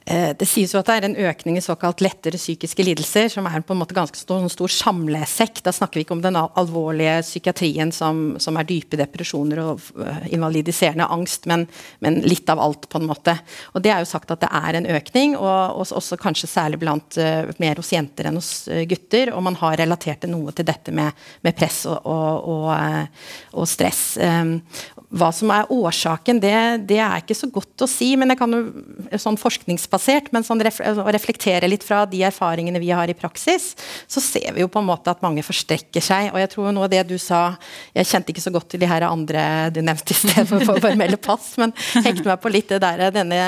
Eh, Det sies jo at det er en økning i såkalt lettere psykiske lidelser, som er på en måte ganske stor, stor samlesekk. Da snakker vi ikke om den alvorlige psykiatrien som, som er dype depresjoner og øh, invalidiserende angst, men, men litt av alt, på en måte. Og Det er jo sagt at det er en økning, og også, også kanskje særlig blant uh, mer hos jenter enn hos gutter. Og man har relatert det noe til dette med, med press og, og, og, og stress. Um, hva som er årsaken, det, det er ikke så godt å si, men jeg kan jo sånn forskningsbasert, men sånn ref, å reflektere litt fra de erfaringene vi har i praksis, så ser vi jo på en måte at mange forstrekker seg. Og jeg tror noe av det du sa Jeg kjente ikke så godt til de her andre du nevnte i sted for, for formelle pass, men hekte meg på litt det der, denne,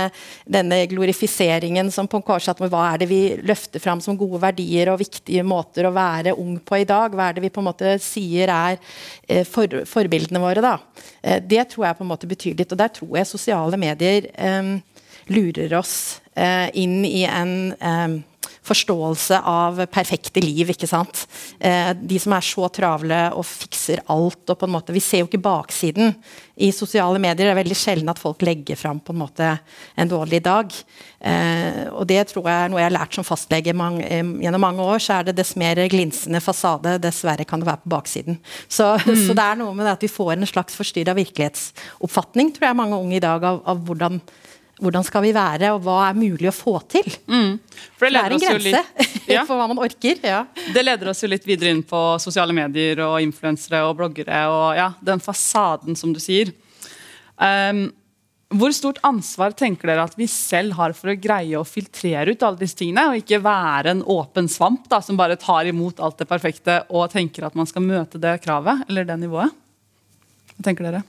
denne glorifiseringen som på Kårsatt med hva er det vi løfter fram som gode verdier og viktige måter å være ung på i dag? Hva er det vi på en måte sier er eh, for, forbildene våre, da? Eh, det tror jeg på en måte betyr litt. Og der tror jeg sosiale medier eh, lurer oss eh, inn i en eh, forståelse av perfekte liv. ikke sant? Eh, de som er så travle og fikser alt. og på en måte, Vi ser jo ikke baksiden i sosiale medier. Det er veldig sjelden at folk legger fram på en måte en dårlig dag. Eh, og det tror jeg er noe jeg har lært som fastlege mang, eh, gjennom mange år. så er det Dess mer glinsende fasade, dessverre kan det være på baksiden. Så, så det er noe med det at vi får en slags forstyrra virkelighetsoppfatning, tror jeg mange unge i dag, av, av hvordan hvordan skal vi være, og hva er mulig å få til? For det Det er en grense litt, ja, for hva man orker. Ja. det leder oss jo litt videre inn på sosiale medier og influensere og bloggere og ja, den fasaden, som du sier. Um, hvor stort ansvar tenker dere at vi selv har for å greie å filtrere ut alle disse tingene, og ikke være en åpen svamp da, som bare tar imot alt det perfekte og tenker at man skal møte det kravet eller det nivået? Hva tenker dere?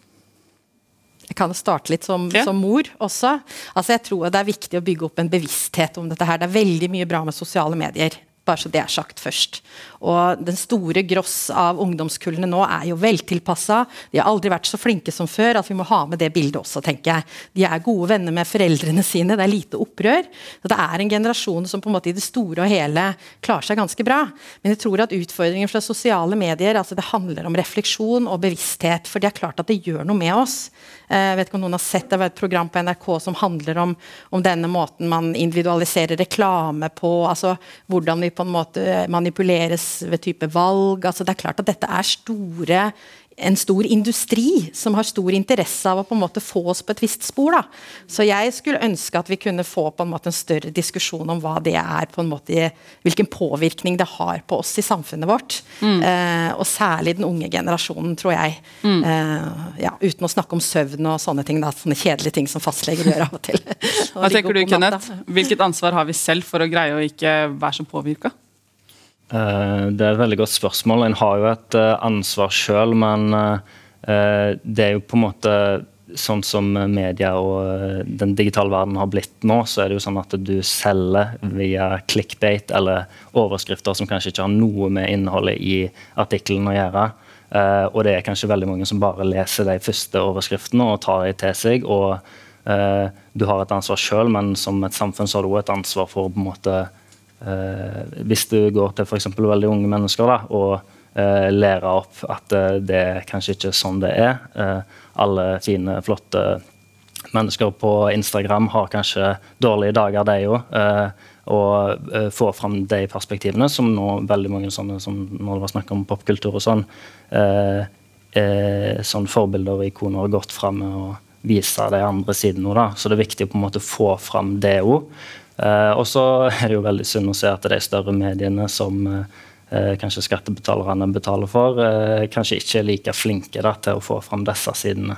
Jeg kan starte litt som, Ja. som mor også. Altså jeg tror det er viktig å bygge opp en bevissthet om dette. her. Det er veldig mye bra med sosiale medier. Bare så det er sagt først. Og Den store gross av ungdomskullene nå er jo veltilpassa. De har aldri vært så flinke som før. at Vi må ha med det bildet også, tenker jeg. De er gode venner med foreldrene sine. Det er lite opprør. Så Det er en generasjon som på en måte i det store og hele klarer seg ganske bra. Men jeg tror at utfordringen fra sosiale medier altså det handler om refleksjon og bevissthet. For det er klart at det gjør noe med oss. Eh, Jeg vet ikke om noen har sett det var et program på NRK som handler om, om denne måten man individualiserer reklame på. altså Hvordan vi på en måte manipuleres ved type valg. altså Det er klart at dette er store en stor industri som har stor interesse av å på en måte få oss på et visst spor. Da. Så jeg skulle ønske at vi kunne få på en måte en større diskusjon om hva det er, på en måte, hvilken påvirkning det har på oss i samfunnet vårt. Eh, og særlig den unge generasjonen, tror jeg. Eh, ja, uten å snakke om søvn og sånne ting. Da, sånne kjedelige ting som fastleger gjør av og til. Hva tenker du. Kenneth? Hvilket ansvar har vi selv for å greie å ikke være så påvirka? Eh, Det er et veldig godt spørsmål. En har jo et eh, ansvar sjøl, men eh, det er jo på en måte sånn som media og den digitale verden har blitt nå, så er det jo sånn at du selger via clickbait eller overskrifter som kanskje ikke har noe med innholdet i artikkelen å gjøre. Og det er kanskje veldig mange som bare leser de første overskriftene og tar dem til seg. og Du har et ansvar sjøl, men som et samfunn så har du også et ansvar for å på en måte hvis du går til f.eks. veldig unge mennesker da, og eh, lære opp at eh, det er kanskje ikke sånn det er. Eh, alle fine, flotte mennesker på Instagram har kanskje dårlige dager, de òg. og få fram de perspektivene, som nå veldig mange sånne, som når det var snakk om popkultur og sånn, sånn forbilder og ikoner har gått fram med å vise de andre sidene. Så det er viktig å på en måte få fram det òg. Eh, og så er det jo veldig synd å se at de større mediene som eh, kanskje skattebetalerne betaler for, eh, kanskje ikke er like flinke da, til å få fram disse sidene.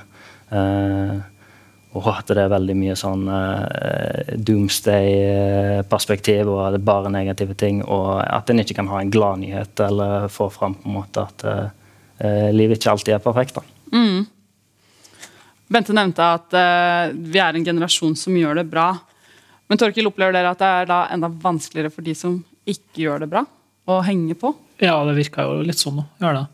og at det er veldig mye sånn doomsday-perspektiv, og det er bare negative ting. Og at en ikke kan ha en gladnyhet eller få fram på en måte at livet ikke alltid er perfekt. da. Mm. Bente nevnte at uh, vi er en generasjon som gjør det bra. Men Torkil, opplever dere at det er da enda vanskeligere for de som ikke gjør det bra, å henge på? Ja, det virker jo litt sånn. Gjør det.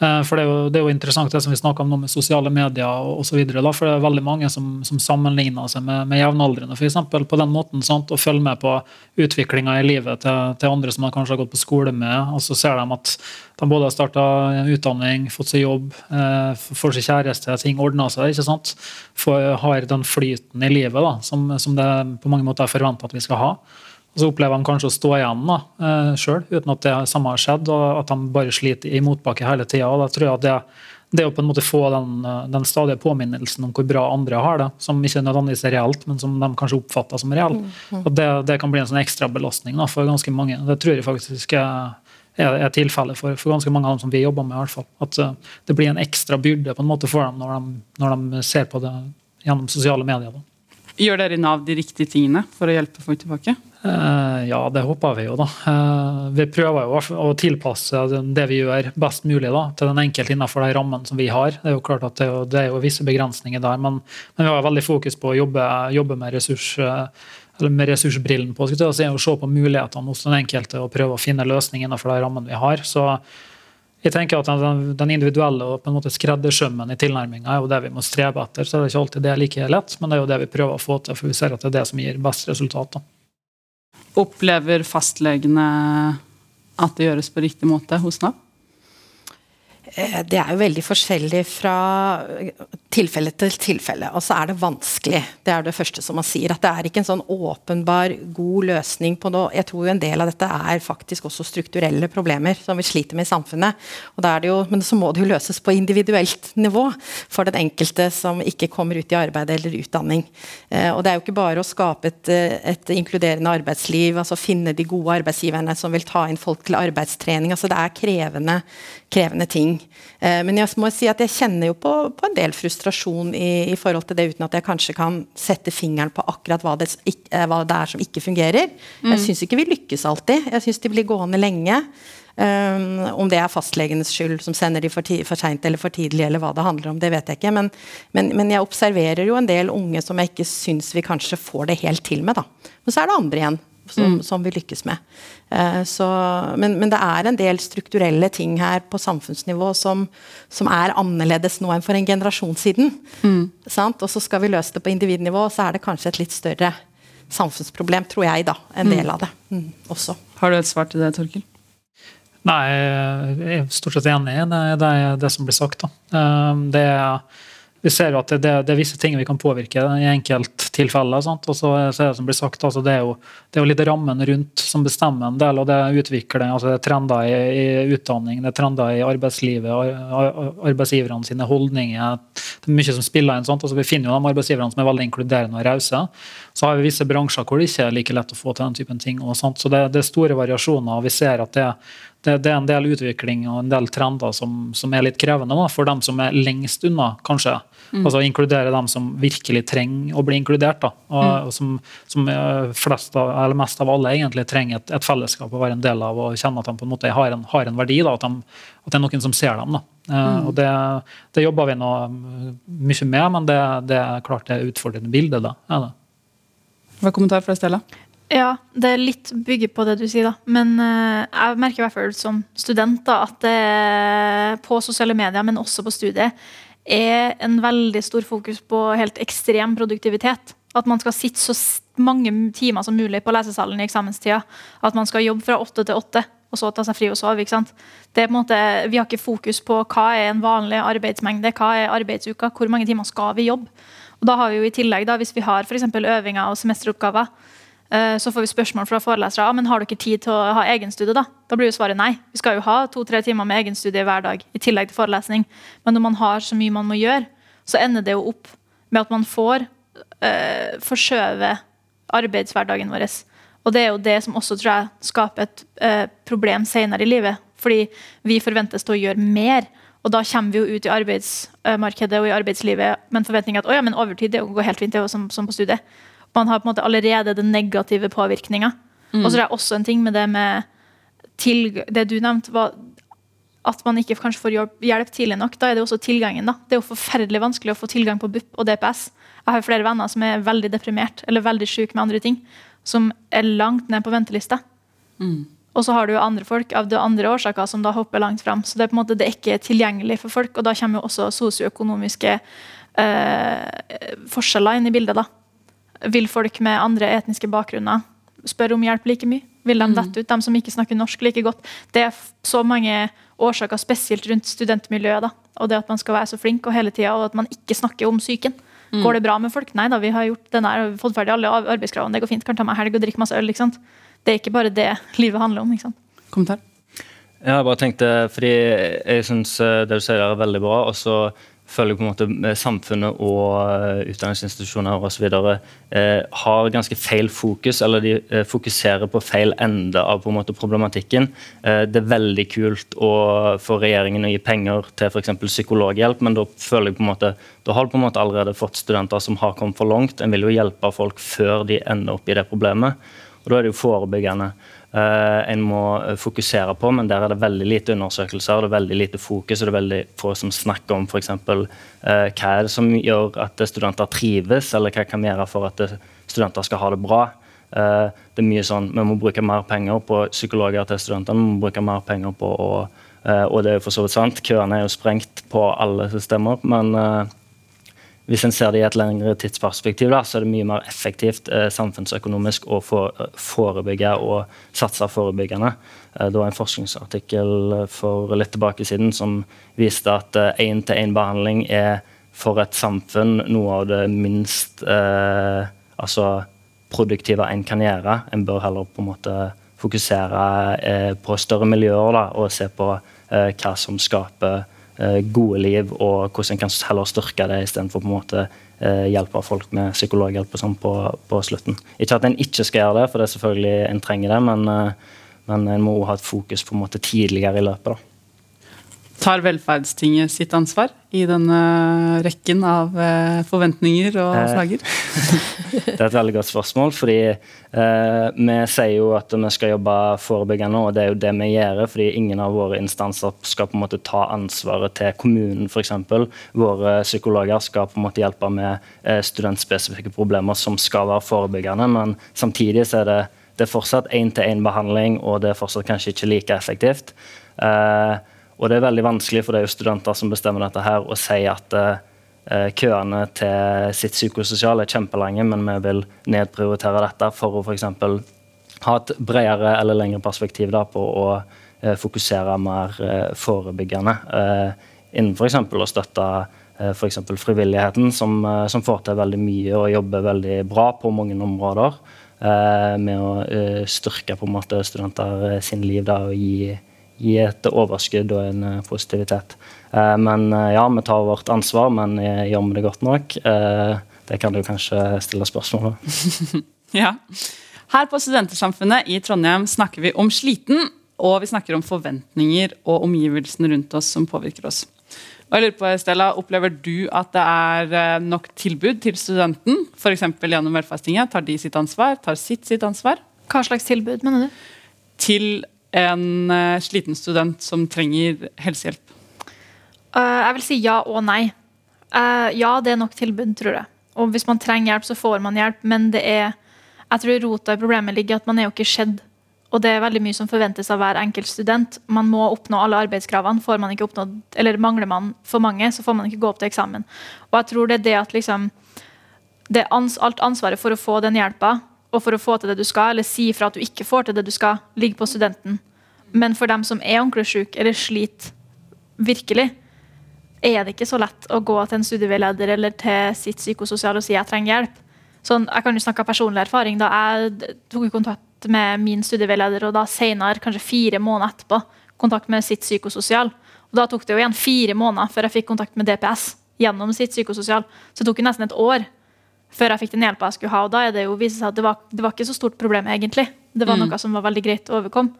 Eh, for det er, jo, det er, jo, interessant det som vi snakker om nå med sosiale medier osv. For det er veldig mange som, som sammenligner seg med, med jevnaldrende for eksempel, på den måten. Sant? Og følger med på utviklinga i livet til, til, andre som man kanskje har gått på skole med. Og så ser de at de både har starta utdanning, fått seg jobb, eh, får seg kjæreste, ting ordner seg. ikke sant? For, har den flyten i livet da, som, som det på mange måter er forventa at vi skal ha. Og så opplever de kanskje å stå igjen da, eh, sjøl, uten at det samme har skjedd, og at de bare sliter i motbakke hele tida. Da tror jeg at det, det å på en måte få den, eh, den, stadige påminnelsen om hvor bra andre har det, som ikke nødvendigvis er reelt, men som de kanskje oppfatter som reelt, mm, mm. det, det, kan bli en sånn ekstra belastning da, for ganske mange. Det tror jeg faktisk er, er, tilfellet for, for, ganske mange av dem som vi jobber med. i hvert fall. At uh, det blir en ekstra byrde på en måte for dem når de, når de ser på det gjennom sosiale medier. Da. Gjør dere i Nav de riktige tingene for å hjelpe folk tilbake? Uh, ja, det håper vi jo, da. Uh, vi prøver jo å tilpasse det vi gjør, best mulig da, til den enkelte innenfor de rammene som vi har. Det er jo klart at det er, jo, det er jo visse begrensninger der, men, men, vi har veldig fokus på å jobbe, jobbe med, ressurs, eller med ressursbrillen på si, og se på mulighetene hos den enkelte og prøve å finne løsninger innenfor de rammene vi har. Så jeg tenker at den, den individuelle og på en måte skreddersømmen i tilnærminga er jo det vi må strebe etter. så det er ikke alltid det er like lett, men det er jo det vi prøver å få til, for vi ser at det er det som gir best resultat. Opplever fastlegene at det gjøres på riktig måte hos Nav? Eh, det er jo veldig forskjellig fra tilfelle til tilfelle, og så er det vanskelig. Det er det første som man sier. At det er ikke en sånn åpenbar, god løsning på noe. Jeg tror jo en del av dette er faktisk også strukturelle problemer som vi sliter med i samfunnet. Jo, men så må det jo løses på individuelt nivå for den enkelte som ikke kommer ut i arbeid eller utdanning. Eh, og det er jo ikke bare å skape et, et inkluderende arbeidsliv, altså finne de gode arbeidsgiverne som vil ta inn folk til arbeidstrening. altså Det er krevende, krevende ting. Eh, men jeg må si at jeg kjenner jo på, på en del frustrasjon i, i, forhold til det, uten at jeg kanskje kan sette fingeren på akkurat hva det, eh, hva det er som ikke fungerer. Mm. Jeg syns ikke vi lykkes alltid. Jeg syns de blir gående lenge. Um, om det er fastlegenes skyld som sender de for, for seint eller for tidlig, eller hva det handler om, det vet jeg ikke. Men, men, men jeg observerer jo en del unge som jeg ikke syns vi kanskje får det helt til med. da. Men så er det andre igjen som, mm. som vi lykkes med. Eh, så, men, men, det er en del strukturelle ting her på samfunnsnivå som, som er annerledes nå enn for en generasjon siden. Mm. Og så skal vi løse det på individnivå, så er det kanskje et litt større samfunnsproblem, tror jeg, da, en mm. del av det mm, også. Har du et svar til det, Torkil? Nei, jeg er stort sett enig i det, det, det som blir sagt. Da. Uh, det er vi ser jo at det, det, er visse ting vi kan påvirke i enkelttilfeller. Og så er det som blir sagt, altså det, er jo, det, er jo, litt rammen rundt som bestemmer en del. og Det er utvikling, altså det er trender i, i utdanning, det er trender i arbeidslivet, arbeidsgiverne sine holdninger. Det er mye som spiller inn. sånt, altså Vi finner jo de arbeidsgiverne som er veldig inkluderende og rause. Så har vi visse bransjer hvor det ikke er like lett å få til den typen ting. og sånt, Så det, det er store variasjoner. og vi ser at det det, det, er en del utvikling og en del trender som, som er litt krevende da, for dem som er lengst unna, kanskje. Mm. Altså Inkludere dem som virkelig trenger å bli inkludert. Da, og, mm. og som, som flest av, eller mest av alle egentlig trenger et, et, fellesskap å være en del av og kjenne at de på en måte har en, har en verdi. Da, at, de, at, det er noen som ser dem. Da. Eh, mm. og det, det, jobber vi nå mye med, men det, det er klart det er utfordrende bilde. Da, er det. Hva er kommentar fra Stella? Ja, det er litt bygget på det du sier, da. Men uh, jeg merker i hvert fall som student da, at det på sosiale medier, men også på studiet, er en veldig stor fokus på helt ekstrem produktivitet. At man skal sitte så mange timer som mulig på lesesalen i eksamenstida. At man skal jobbe fra åtte til åtte. og så ta seg fri og sove. ikke sant? Det er på en måte, Vi har ikke fokus på hva er en vanlig arbeidsmengde, hva er arbeidsuka, hvor mange timer skal vi jobbe. Og da har vi jo i tillegg, da, Hvis vi har for øvinger og semesteroppgaver, så får vi spørsmål fra forelesere ja, men har dere tid til å ha egenstudie. Da Da blir jo svaret nei. Vi skal jo ha to-tre timer med egenstudie hver dag. i tillegg til forelesning. Men når man har så mye man må gjøre, så ender det jo opp med at man får eh, forskjøve arbeidshverdagen vår. Og det er jo det som også tror jeg skaper et eh, problem senere i livet. Fordi vi forventes til å gjøre mer. Og da kommer vi jo ut i arbeidsmarkedet og i arbeidslivet med en forventning at ja, men overtid det går helt fint, det er jo som, som, på studiet. Man har på en måte allerede den negative påvirkninga. Mm. Og så er det også en ting med det med til, det du nevnte, var at man ikke kanskje får hjelp tidlig nok. Da er det også tilgangen. da. Det er jo forferdelig vanskelig å få tilgang på BUP og DPS. Jeg har flere venner som er veldig deprimert eller veldig syke med andre ting, som er langt ned på venteliste. Mm. Og så har du jo andre folk av de andre årsaker som da hopper langt fram. Så det er på en måte det er ikke tilgjengelig for folk, og da kommer jo også sosioøkonomiske eh, forskjeller inn i bildet. da. Vil folk med andre etniske bakgrunner spørre om hjelp like mye? Vil de mm. dette ut, de som ikke snakker norsk like godt? Det er så mange årsaker, spesielt rundt studentmiljøet. da. Og det at man skal være så flink og hele tida, og at man ikke snakker om psyken. Mm. Går det bra med folk? Nei da, vi har gjort den og fått ferdig alle arbeidskravene. Det går fint, kan ta meg helg og drikke masse øl. ikke sant? Det er ikke bare det livet handler om. ikke sant? Kommentar? Ja, jeg bare tenkte, fordi jeg syns eh, det du sier er veldig bra. og så føler på en måte samfunnet og eh, utdanningsinstitusjoner osv. Eh, har ganske feil fokus, eller de eh, fokuserer på feil ende av på en måte problematikken. Eh, det er veldig kult å få regjeringen å gi penger til f.eks. psykologhjelp, men da føler jeg på en måte, da har du på en måte allerede fått studenter som har kommet for langt. En vil jo hjelpe folk før de ender opp i det problemet. Og Da er det jo forebyggende. Uh, en må eh, fokusere på, men der er det veldig lite undersøkelser det er veldig lite fokus. og Det er veldig få som snakker om eksempel, uh, hva er det som gjør at studenter trives, eller hva kan vi gjøre for at studenter skal ha det bra. Det er mye sånn, Vi må bruke mer penger på psykologer til studentene. vi må bruke mer penger på å, Og det er jo for så vidt sant, køene er jo sprengt på alle systemer. men hvis en ser det i et lengre tidsperspektiv, da, så er det mye mer effektivt eh, samfunnsøkonomisk å for, forebygge og satse forebyggende. Eh, det var en forskningsartikkel for litt tilbake siden som viste at én-til-én-behandling eh, er for et samfunn noe av det minst eh, altså produktive en kan gjøre. En bør heller på en måte fokusere eh, på større miljøer da, og se på eh, hva som skaper Eh, gode liv, og hvordan en kan heller styrke det istedenfor eh, hjelpe folk med psykologhjelp og sånn på, på, slutten. Ikke at en ikke skal gjøre det, for det er selvfølgelig en trenger det, men, eh, men en må ha et fokus på en måte tidligere i løpet. da. Tar velferdstinget sitt ansvar i denne rekken av eh, forventninger og flagger? det er et veldig godt spørsmål. fordi eh, Vi sier jo at vi skal jobbe forebyggende, og det er jo det vi gjør. fordi ingen av våre instanser skal på en måte ta ansvaret til kommunen f.eks. Våre psykologer skal på en måte hjelpe med eh, studentspesifikke problemer som skal være forebyggende. Men samtidig så er det, det er fortsatt én-til-én-behandling, og det er fortsatt kanskje ikke like effektivt. Eh, og det er veldig vanskelig, for det er jo studenter som bestemmer dette her, å si at uh, køene til sitt psykososiale er kjempelange, men vi vil nedprioritere dette for å f.eks. ha et bredere eller lengre perspektiv da, på å uh, fokusere mer uh, forebyggende. innen f.eks. å støtte f.eks. frivilligheten, som, som, får til veldig mye og jobber veldig bra på mange områder. med å styrke på en måte studenter sin liv da, og gi gi et overskudd og en eh, positivitet. Eh, men eh, ja, vi tar vårt ansvar, men gjør vi det godt nok? Det kan du kanskje stille spørsmål om. ja. Her på Studentersamfunnet i Trondheim snakker vi om sliten, og vi snakker om forventninger og omgivelsene rundt oss som påvirker oss. Og jeg lurer på, Stella, Opplever du at det er nok tilbud til studenten? F.eks. gjennom Velferdstinget? Tar de sitt ansvar? Tar sitt sitt ansvar? Hva slags tilbud, mener du? Til en uh, sliten student som trenger helsehjelp? Uh, jeg vil si ja og nei. Uh, ja, det er nok tilbud, tror jeg. Og hvis man trenger hjelp, så får man hjelp, men det er jeg tror rota i problemet ligger at man er jo ikke skjedd. Og det er veldig mye som forventes av hver enkelt student. Man må oppnå alle arbeidskravene. Får man ikke oppnådd, eller Mangler man for mange, så får man ikke gå opp til eksamen. Og jeg tror det er det at liksom, det ans alt ansvaret for å få den hjelpa og for å få til det du skal, eller si fra at du ikke får til det du skal, ligger på studenten. Men for dem som er ordentlig syke eller sliter virkelig, er det ikke så lett å gå til en studieveileder eller til sitt psykososiale og si jeg trenger hjelp. Sånn, jeg kan jo snakke av personlig erfaring. da Jeg tok kontakt med min studieveileder, og da senere, kanskje fire måneder etterpå, kontakt med sitt psykososial. Og Da tok det jo igjen fire måneder før jeg fikk kontakt med DPS gjennom sitt psykososial. Så det tok jo nesten et år før jeg fikk den hjelpa jeg skulle ha. Og da er det jo vise seg at det var, det var ikke så stort problem, egentlig. Det var Mm. noe som var veldig greit å overkomme.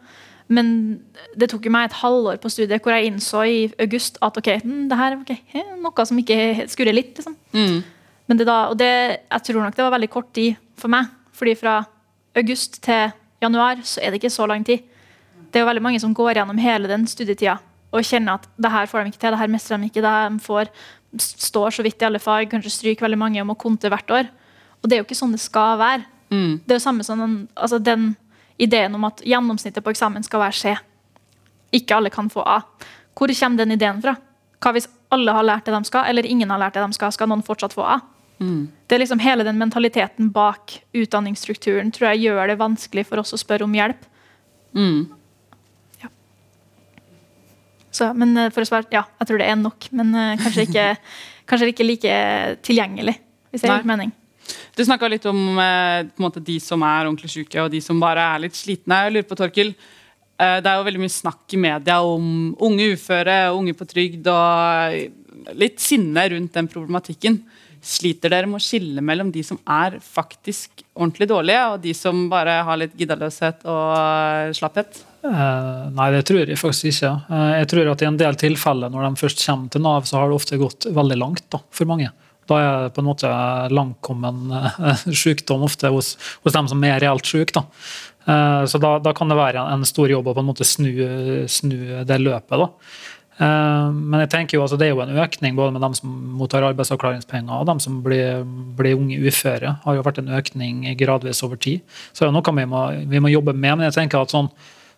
Men det tok jo meg et halvår på studiet hvor jeg innså i august at ok, hm, det her er ok, eh, noe som ikke skurrer litt. liksom. Mm. Men det da, og det, jeg tror nok det var veldig kort tid for meg. fordi fra august til januar så er det ikke så lang tid. Det er jo veldig mange som går gjennom hele den studietida og kjenner at det her får de ikke til, det her mestrer de ikke. det her de får, står så vidt i alle fag, kanskje stryker veldig mange og må konte hvert år. Og det er jo ikke sånn det skal være. Mm. Det er jo samme som den, altså den ideen om at gjennomsnittet på eksamen skal være C. Ikke alle kan få A. Hvor kommer den ideen fra? Hva hvis alle har lært det de skal, eller ingen har lært det de skal? Skal noen fortsatt få A? Det er liksom Hele den mentaliteten bak utdanningsstrukturen tror jeg gjør det vanskelig for oss å spørre om hjelp. Mm. Så, men eh, for å svare, ja, jeg tror det er nok, men eh, kanskje ikke, kanskje ikke like tilgjengelig. Hvis det gir mening. Du snakka litt om eh, måte, de som er ordentlig syke, og de som bare er litt slitne. Jeg lurer på, Torkil, Det er jo veldig mye snakk i media om unge uføre, unge på trygd, og litt sinne rundt den problematikken. Sliter dere med å skille mellom de som er faktisk ordentlig dårlige, og de som bare har litt giddaløshet og slapphet? Eh, nei, det tror jeg faktisk ikke. Eh, jeg tror at i en del tilfeller når de først kommer til Nav, så har det ofte gått veldig langt da, for mange. Da er det på en måte langtkommen uh, sykdom ofte hos, hos dem som er reelt syke. Eh, så da, da kan det være en, stor jobb å på en måte snu, snu det løpet. da. Eh, Men jeg tenker jo, altså, det er jo en økning både med dem som mottar arbeidsavklaringspenger og dem som blir, blir unge uføre. har jo vært en økning gradvis over tid. Så det er noe vi må, vi må jobbe med. Men jeg tenker at sånn,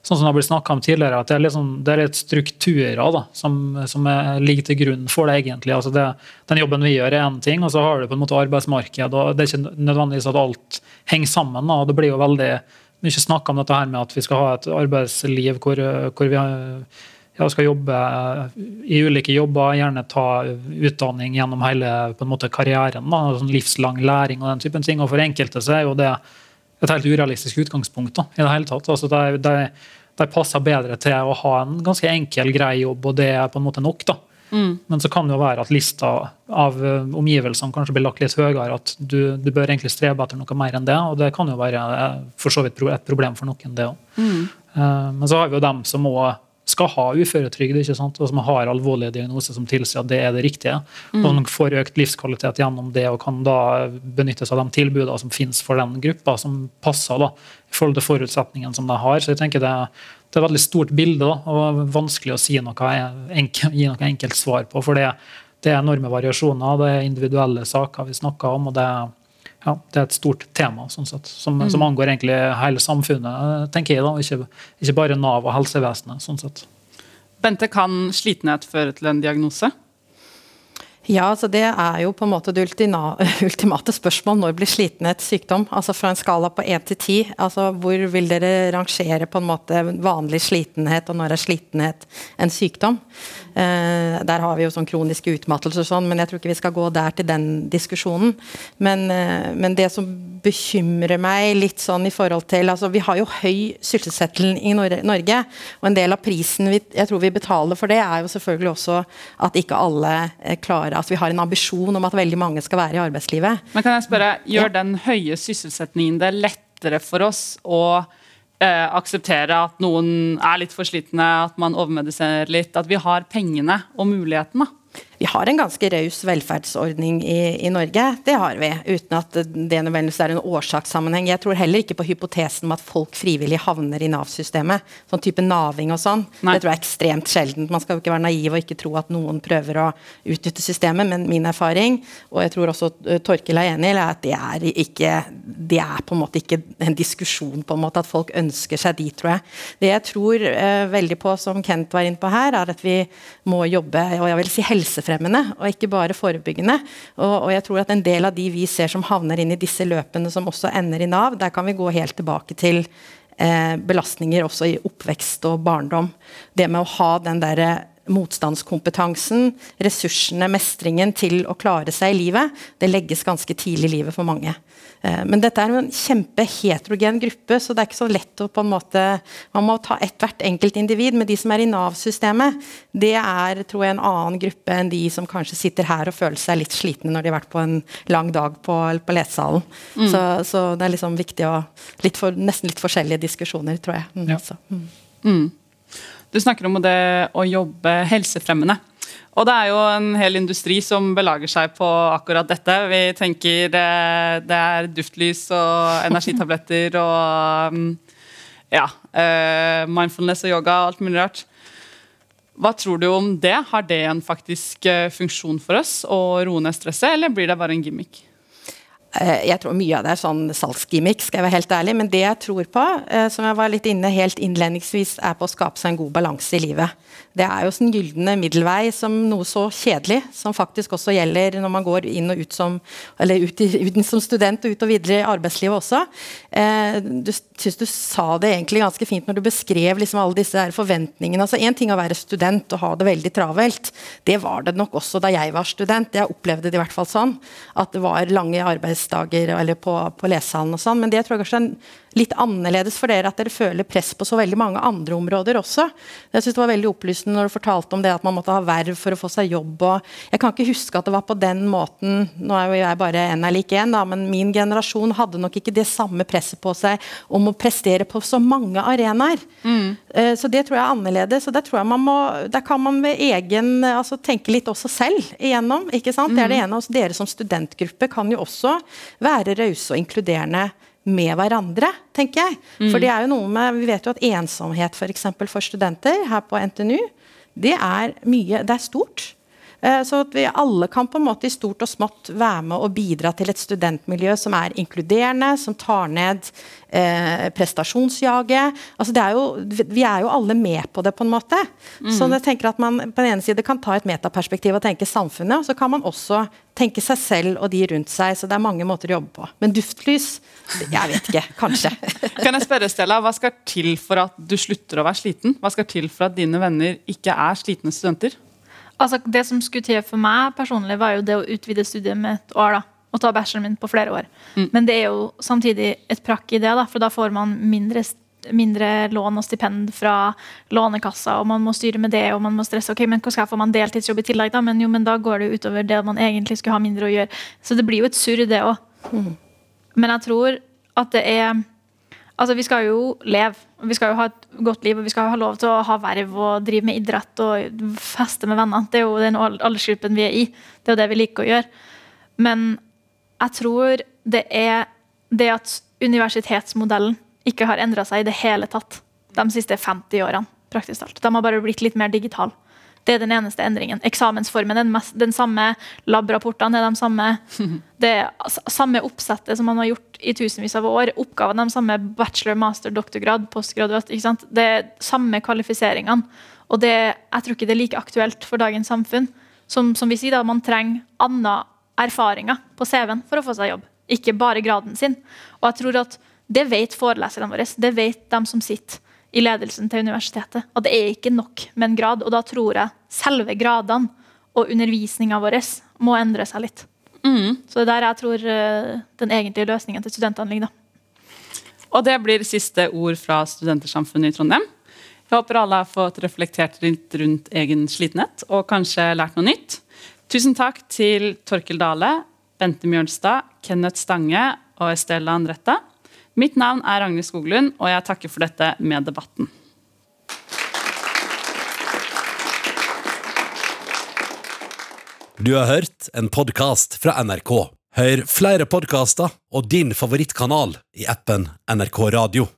sånn som det har blitt snakket om tidligere, at det er sånn, det er litt strukturer da, som, som er, ligger til grunn for det. egentlig. Altså det, den jobben vi gjør, er én ting, og så har du på en måte arbeidsmarked. og Det er ikke nødvendigvis at alt henger sammen. Da, Det blir jo veldig mye snakk om dette her med at vi skal ha et arbeidsliv hvor, hvor vi ja, skal jobbe i ulike jobber, gjerne ta utdanning gjennom hele på en måte, karrieren. Da, sånn livslang læring og den typen ting. Og for enkelte så er jo det et helt urealistisk utgangspunkt. Da, i det hele tatt. Altså, de, de, de passer bedre til å ha en ganske enkel, grei jobb, og det er på en måte nok. da. Men så kan det jo være at lista av uh, omgivelsene kanskje blir lagt litt høyere. At du, du bør egentlig strebe etter noe mer enn det. Og det kan jo være uh, for så vidt et problem for noen, det òg. men så har vi jo dem som òg skal ha uføretrygd, ikke sant? og som har alvorlige diagnoser som tilsier at det er det riktige. Og som får økt livskvalitet gjennom det, og kan da benytte seg av de tilbudene som finnes for den gruppa, som passer da, i forhold til forutsetningene som de har. Så jeg tenker det, det er et veldig stort bilde, da, og vanskelig å si noe, enkel, gi noe enkelt svar på. For det, det er enorme variasjoner, det er individuelle saker vi snakker om. og det er ja, det er et stort tema sånn sett, som, som angår egentlig hele samfunnet, tenker jeg. da, Ikke, ikke bare Nav og helsevesenet. sånn sett. Bente, kan slitenhet føre til en diagnose? Ja, altså det er jo på en måte det ultimate spørsmål. Når blir slitenhet sykdom? Altså Fra en skala på 1 til 10, altså hvor vil dere rangere på en måte vanlig slitenhet, og når er slitenhet en sykdom? Eh, der har vi jo sånn kroniske utmattelser og sånn, men jeg tror ikke vi skal gå der til den diskusjonen. Men, eh, men det som bekymrer meg litt sånn i forhold til altså Vi har jo høy sysselsetting i Norge, og en del av prisen vi, jeg tror vi betaler for det, er jo selvfølgelig også at ikke alle eh, klarer At vi har en ambisjon om at veldig mange skal være i arbeidslivet. Men kan jeg spørre, Gjør den høye sysselsettingen det lettere for oss å eh, akseptere at noen er litt for slitne, at man overmediserer litt, at vi har pengene og mulighetene? Vi har en ganske raus velferdsordning i, i Norge, det har vi. Uten at det nødvendigvis er en årsakssammenheng. Jeg tror heller ikke på hypotesen om at folk frivillig havner i Nav-systemet. Sånn type naving og sånn. Nei. Det tror jeg er ekstremt sjeldent. Man skal jo ikke være naiv og ikke tro at noen prøver å utnytte systemet, men min erfaring, og jeg tror også uh, Torkil er enig i, er at det er ikke Det er på en måte ikke en diskusjon på en måte at folk ønsker seg dit, tror jeg. Det jeg tror eh, veldig på, som Kent var inne på her, er at vi må jobbe og jeg vil si helsefremmende, og ikke bare forebyggende. Og, og jeg tror at en del av de vi ser som havner inn i disse løpene, som også ender i Nav, der kan vi gå helt tilbake til eh, belastninger også i oppvekst og barndom. Det med å ha den derre motstandskompetansen, ressursene, mestringen til å klare seg i livet, det legges ganske tidlig i livet for mange. Eh, men dette er en kjempeheterogen gruppe, så det er ikke så lett å på en måte Man må ta ethvert enkelt individ, men de som er i Nav-systemet, det er tror jeg, en annen gruppe enn de som kanskje sitter her og føler seg litt slitne når de har vært på en lang dag på, på lesesalen. Mm. Så, så, det er liksom viktig å litt for, Nesten litt forskjellige diskusjoner, tror jeg. Mm, ja. mm. mm. Du snakker om det å jobbe helsefremmende. Og det er jo en hel industri som belager seg på akkurat dette. Vi tenker det, det er duftlys og energitabletter og mm, ja, uh, mindfulness og yoga og alt mulig rart. Hva tror du om det? Har det en faktisk uh, funksjon for oss å roe ned stresset, eller blir det bare en gimmick? Eh, jeg tror mye av det er sånn salgsgimmick, skal jeg være helt ærlig. Men det jeg tror på, eh, som jeg var litt inne helt innledningsvis, er på å skape seg en god balanse i livet. Det er jo sånn gylne middelvei som noe så kjedelig, som faktisk også gjelder når man går inn og ut som ut, i, ut som student og ut og videre i arbeidslivet også. Eh, du syns du sa det egentlig ganske fint når du beskrev liksom alle disse forventningene. altså Én ting å være student og ha det veldig travelt. Det var det nok også da jeg var student. Jeg opplevde det i hvert fall sånn. At det var lange arbeidsdager eller på, på lesesalen og sånn. Men det tror jeg kanskje litt annerledes for dere at dere føler press på så veldig mange andre områder også. Jeg synes det var veldig opplysende når du fortalte om det at man måtte ha verv for å få seg jobb. og Jeg kan ikke huske at det var på den måten Nå er jo jeg bare én er lik én, men min generasjon hadde nok ikke det samme presset på seg om å prestere på så mange arenaer. Mm. Uh, så det tror jeg er annerledes. og der tror jeg man må, der kan man ved egen altså tenke litt også selv igjennom. ikke sant? Mm. Det er det mm. ene. Også dere som studentgruppe kan jo også være rause og inkluderende med hverandre, tenker jeg. Mm. For det er jo noe med, Vi vet jo at ensomhet for, eksempel, for studenter her på NTNU, det er mye Det er stort. Eh, så at vi alle kan på en måte i stort og smått være med og bidra til et studentmiljø som er inkluderende, som tar ned eh, prestasjonsjaget. Altså er jo, vi er jo alle med på det, på en måte. Mm. Så jeg tenker at man på den ene side kan ta et metaperspektiv og tenke samfunnet, og så kan man også tenke seg selv og de rundt seg. Så det er mange måter å jobbe på. Men duftlys Jeg vet ikke. Kanskje. kan jeg spørre, Stella, Hva skal til for at du slutter å være sliten? Hva skal til for at dine venner ikke er slitne studenter? Altså, det som skulle til for meg personlig, var jo det å utvide studiet med et år. da, Og ta bacheloren min på flere år. Mm. Men det er jo samtidig et prakk i det, da, for da får man mindre, mindre lån og stipend fra Lånekassa, og man må styre med det, og man må stresse. ok, men Hva skal jeg få man deltidsjobb i tillegg, da? Men jo, men da går det utover det man egentlig skulle ha mindre å gjøre. Så det blir jo et surr, det òg. Mm. Men jeg tror at det er Altså, vi skal jo leve. Vi skal jo ha et godt liv, og vi skal ha lov til å ha verv og drive med idrett og feste med venner. Det er jo den aldersgruppen vi er i. Det er jo det vi liker å gjøre. Men jeg tror det er det at universitetsmodellen ikke har endra seg i det hele tatt de siste 50 årene. praktisk talt. De har bare blitt litt mer digitale. Det er den eneste endringen. Eksamensformen er den, mest, den samme. Lab-rapportene er de samme. Det er samme oppsettet som man har gjort i tusenvis av år. Oppgavene er de samme. Bachelor, master, doktorgrad, postgraduat. Det er samme kvalifiseringene. Og det, jeg tror ikke det er like aktuelt for dagens samfunn. Som, som vi sier da, Man trenger andre erfaringer på CV-en for å få seg jobb. Ikke bare graden sin. Og jeg tror at det vet foreleserne våre. Det vet de som sitter i ledelsen til universitetet. At det er ikke nok med en grad. Og da tror jeg selve gradene og undervisninga vår må endre seg litt. Mm. Så det er der jeg tror uh, den egentlige løsningen til studentene ligger. Og det blir siste ord fra Studentersamfunnet i Trondheim. Jeg håper alle har fått reflektert litt rundt egen slitenhet og kanskje lært noe nytt. Tusen takk til Torkel Dale, Bente Mjølstad, Kenneth Stange og Estella Andretta. Mitt navn er Ragnhild Skoglund, og jeg takker for dette med debatten. Du har hørt en podkast fra NRK. Hør flere podkaster og din favorittkanal i appen NRK Radio.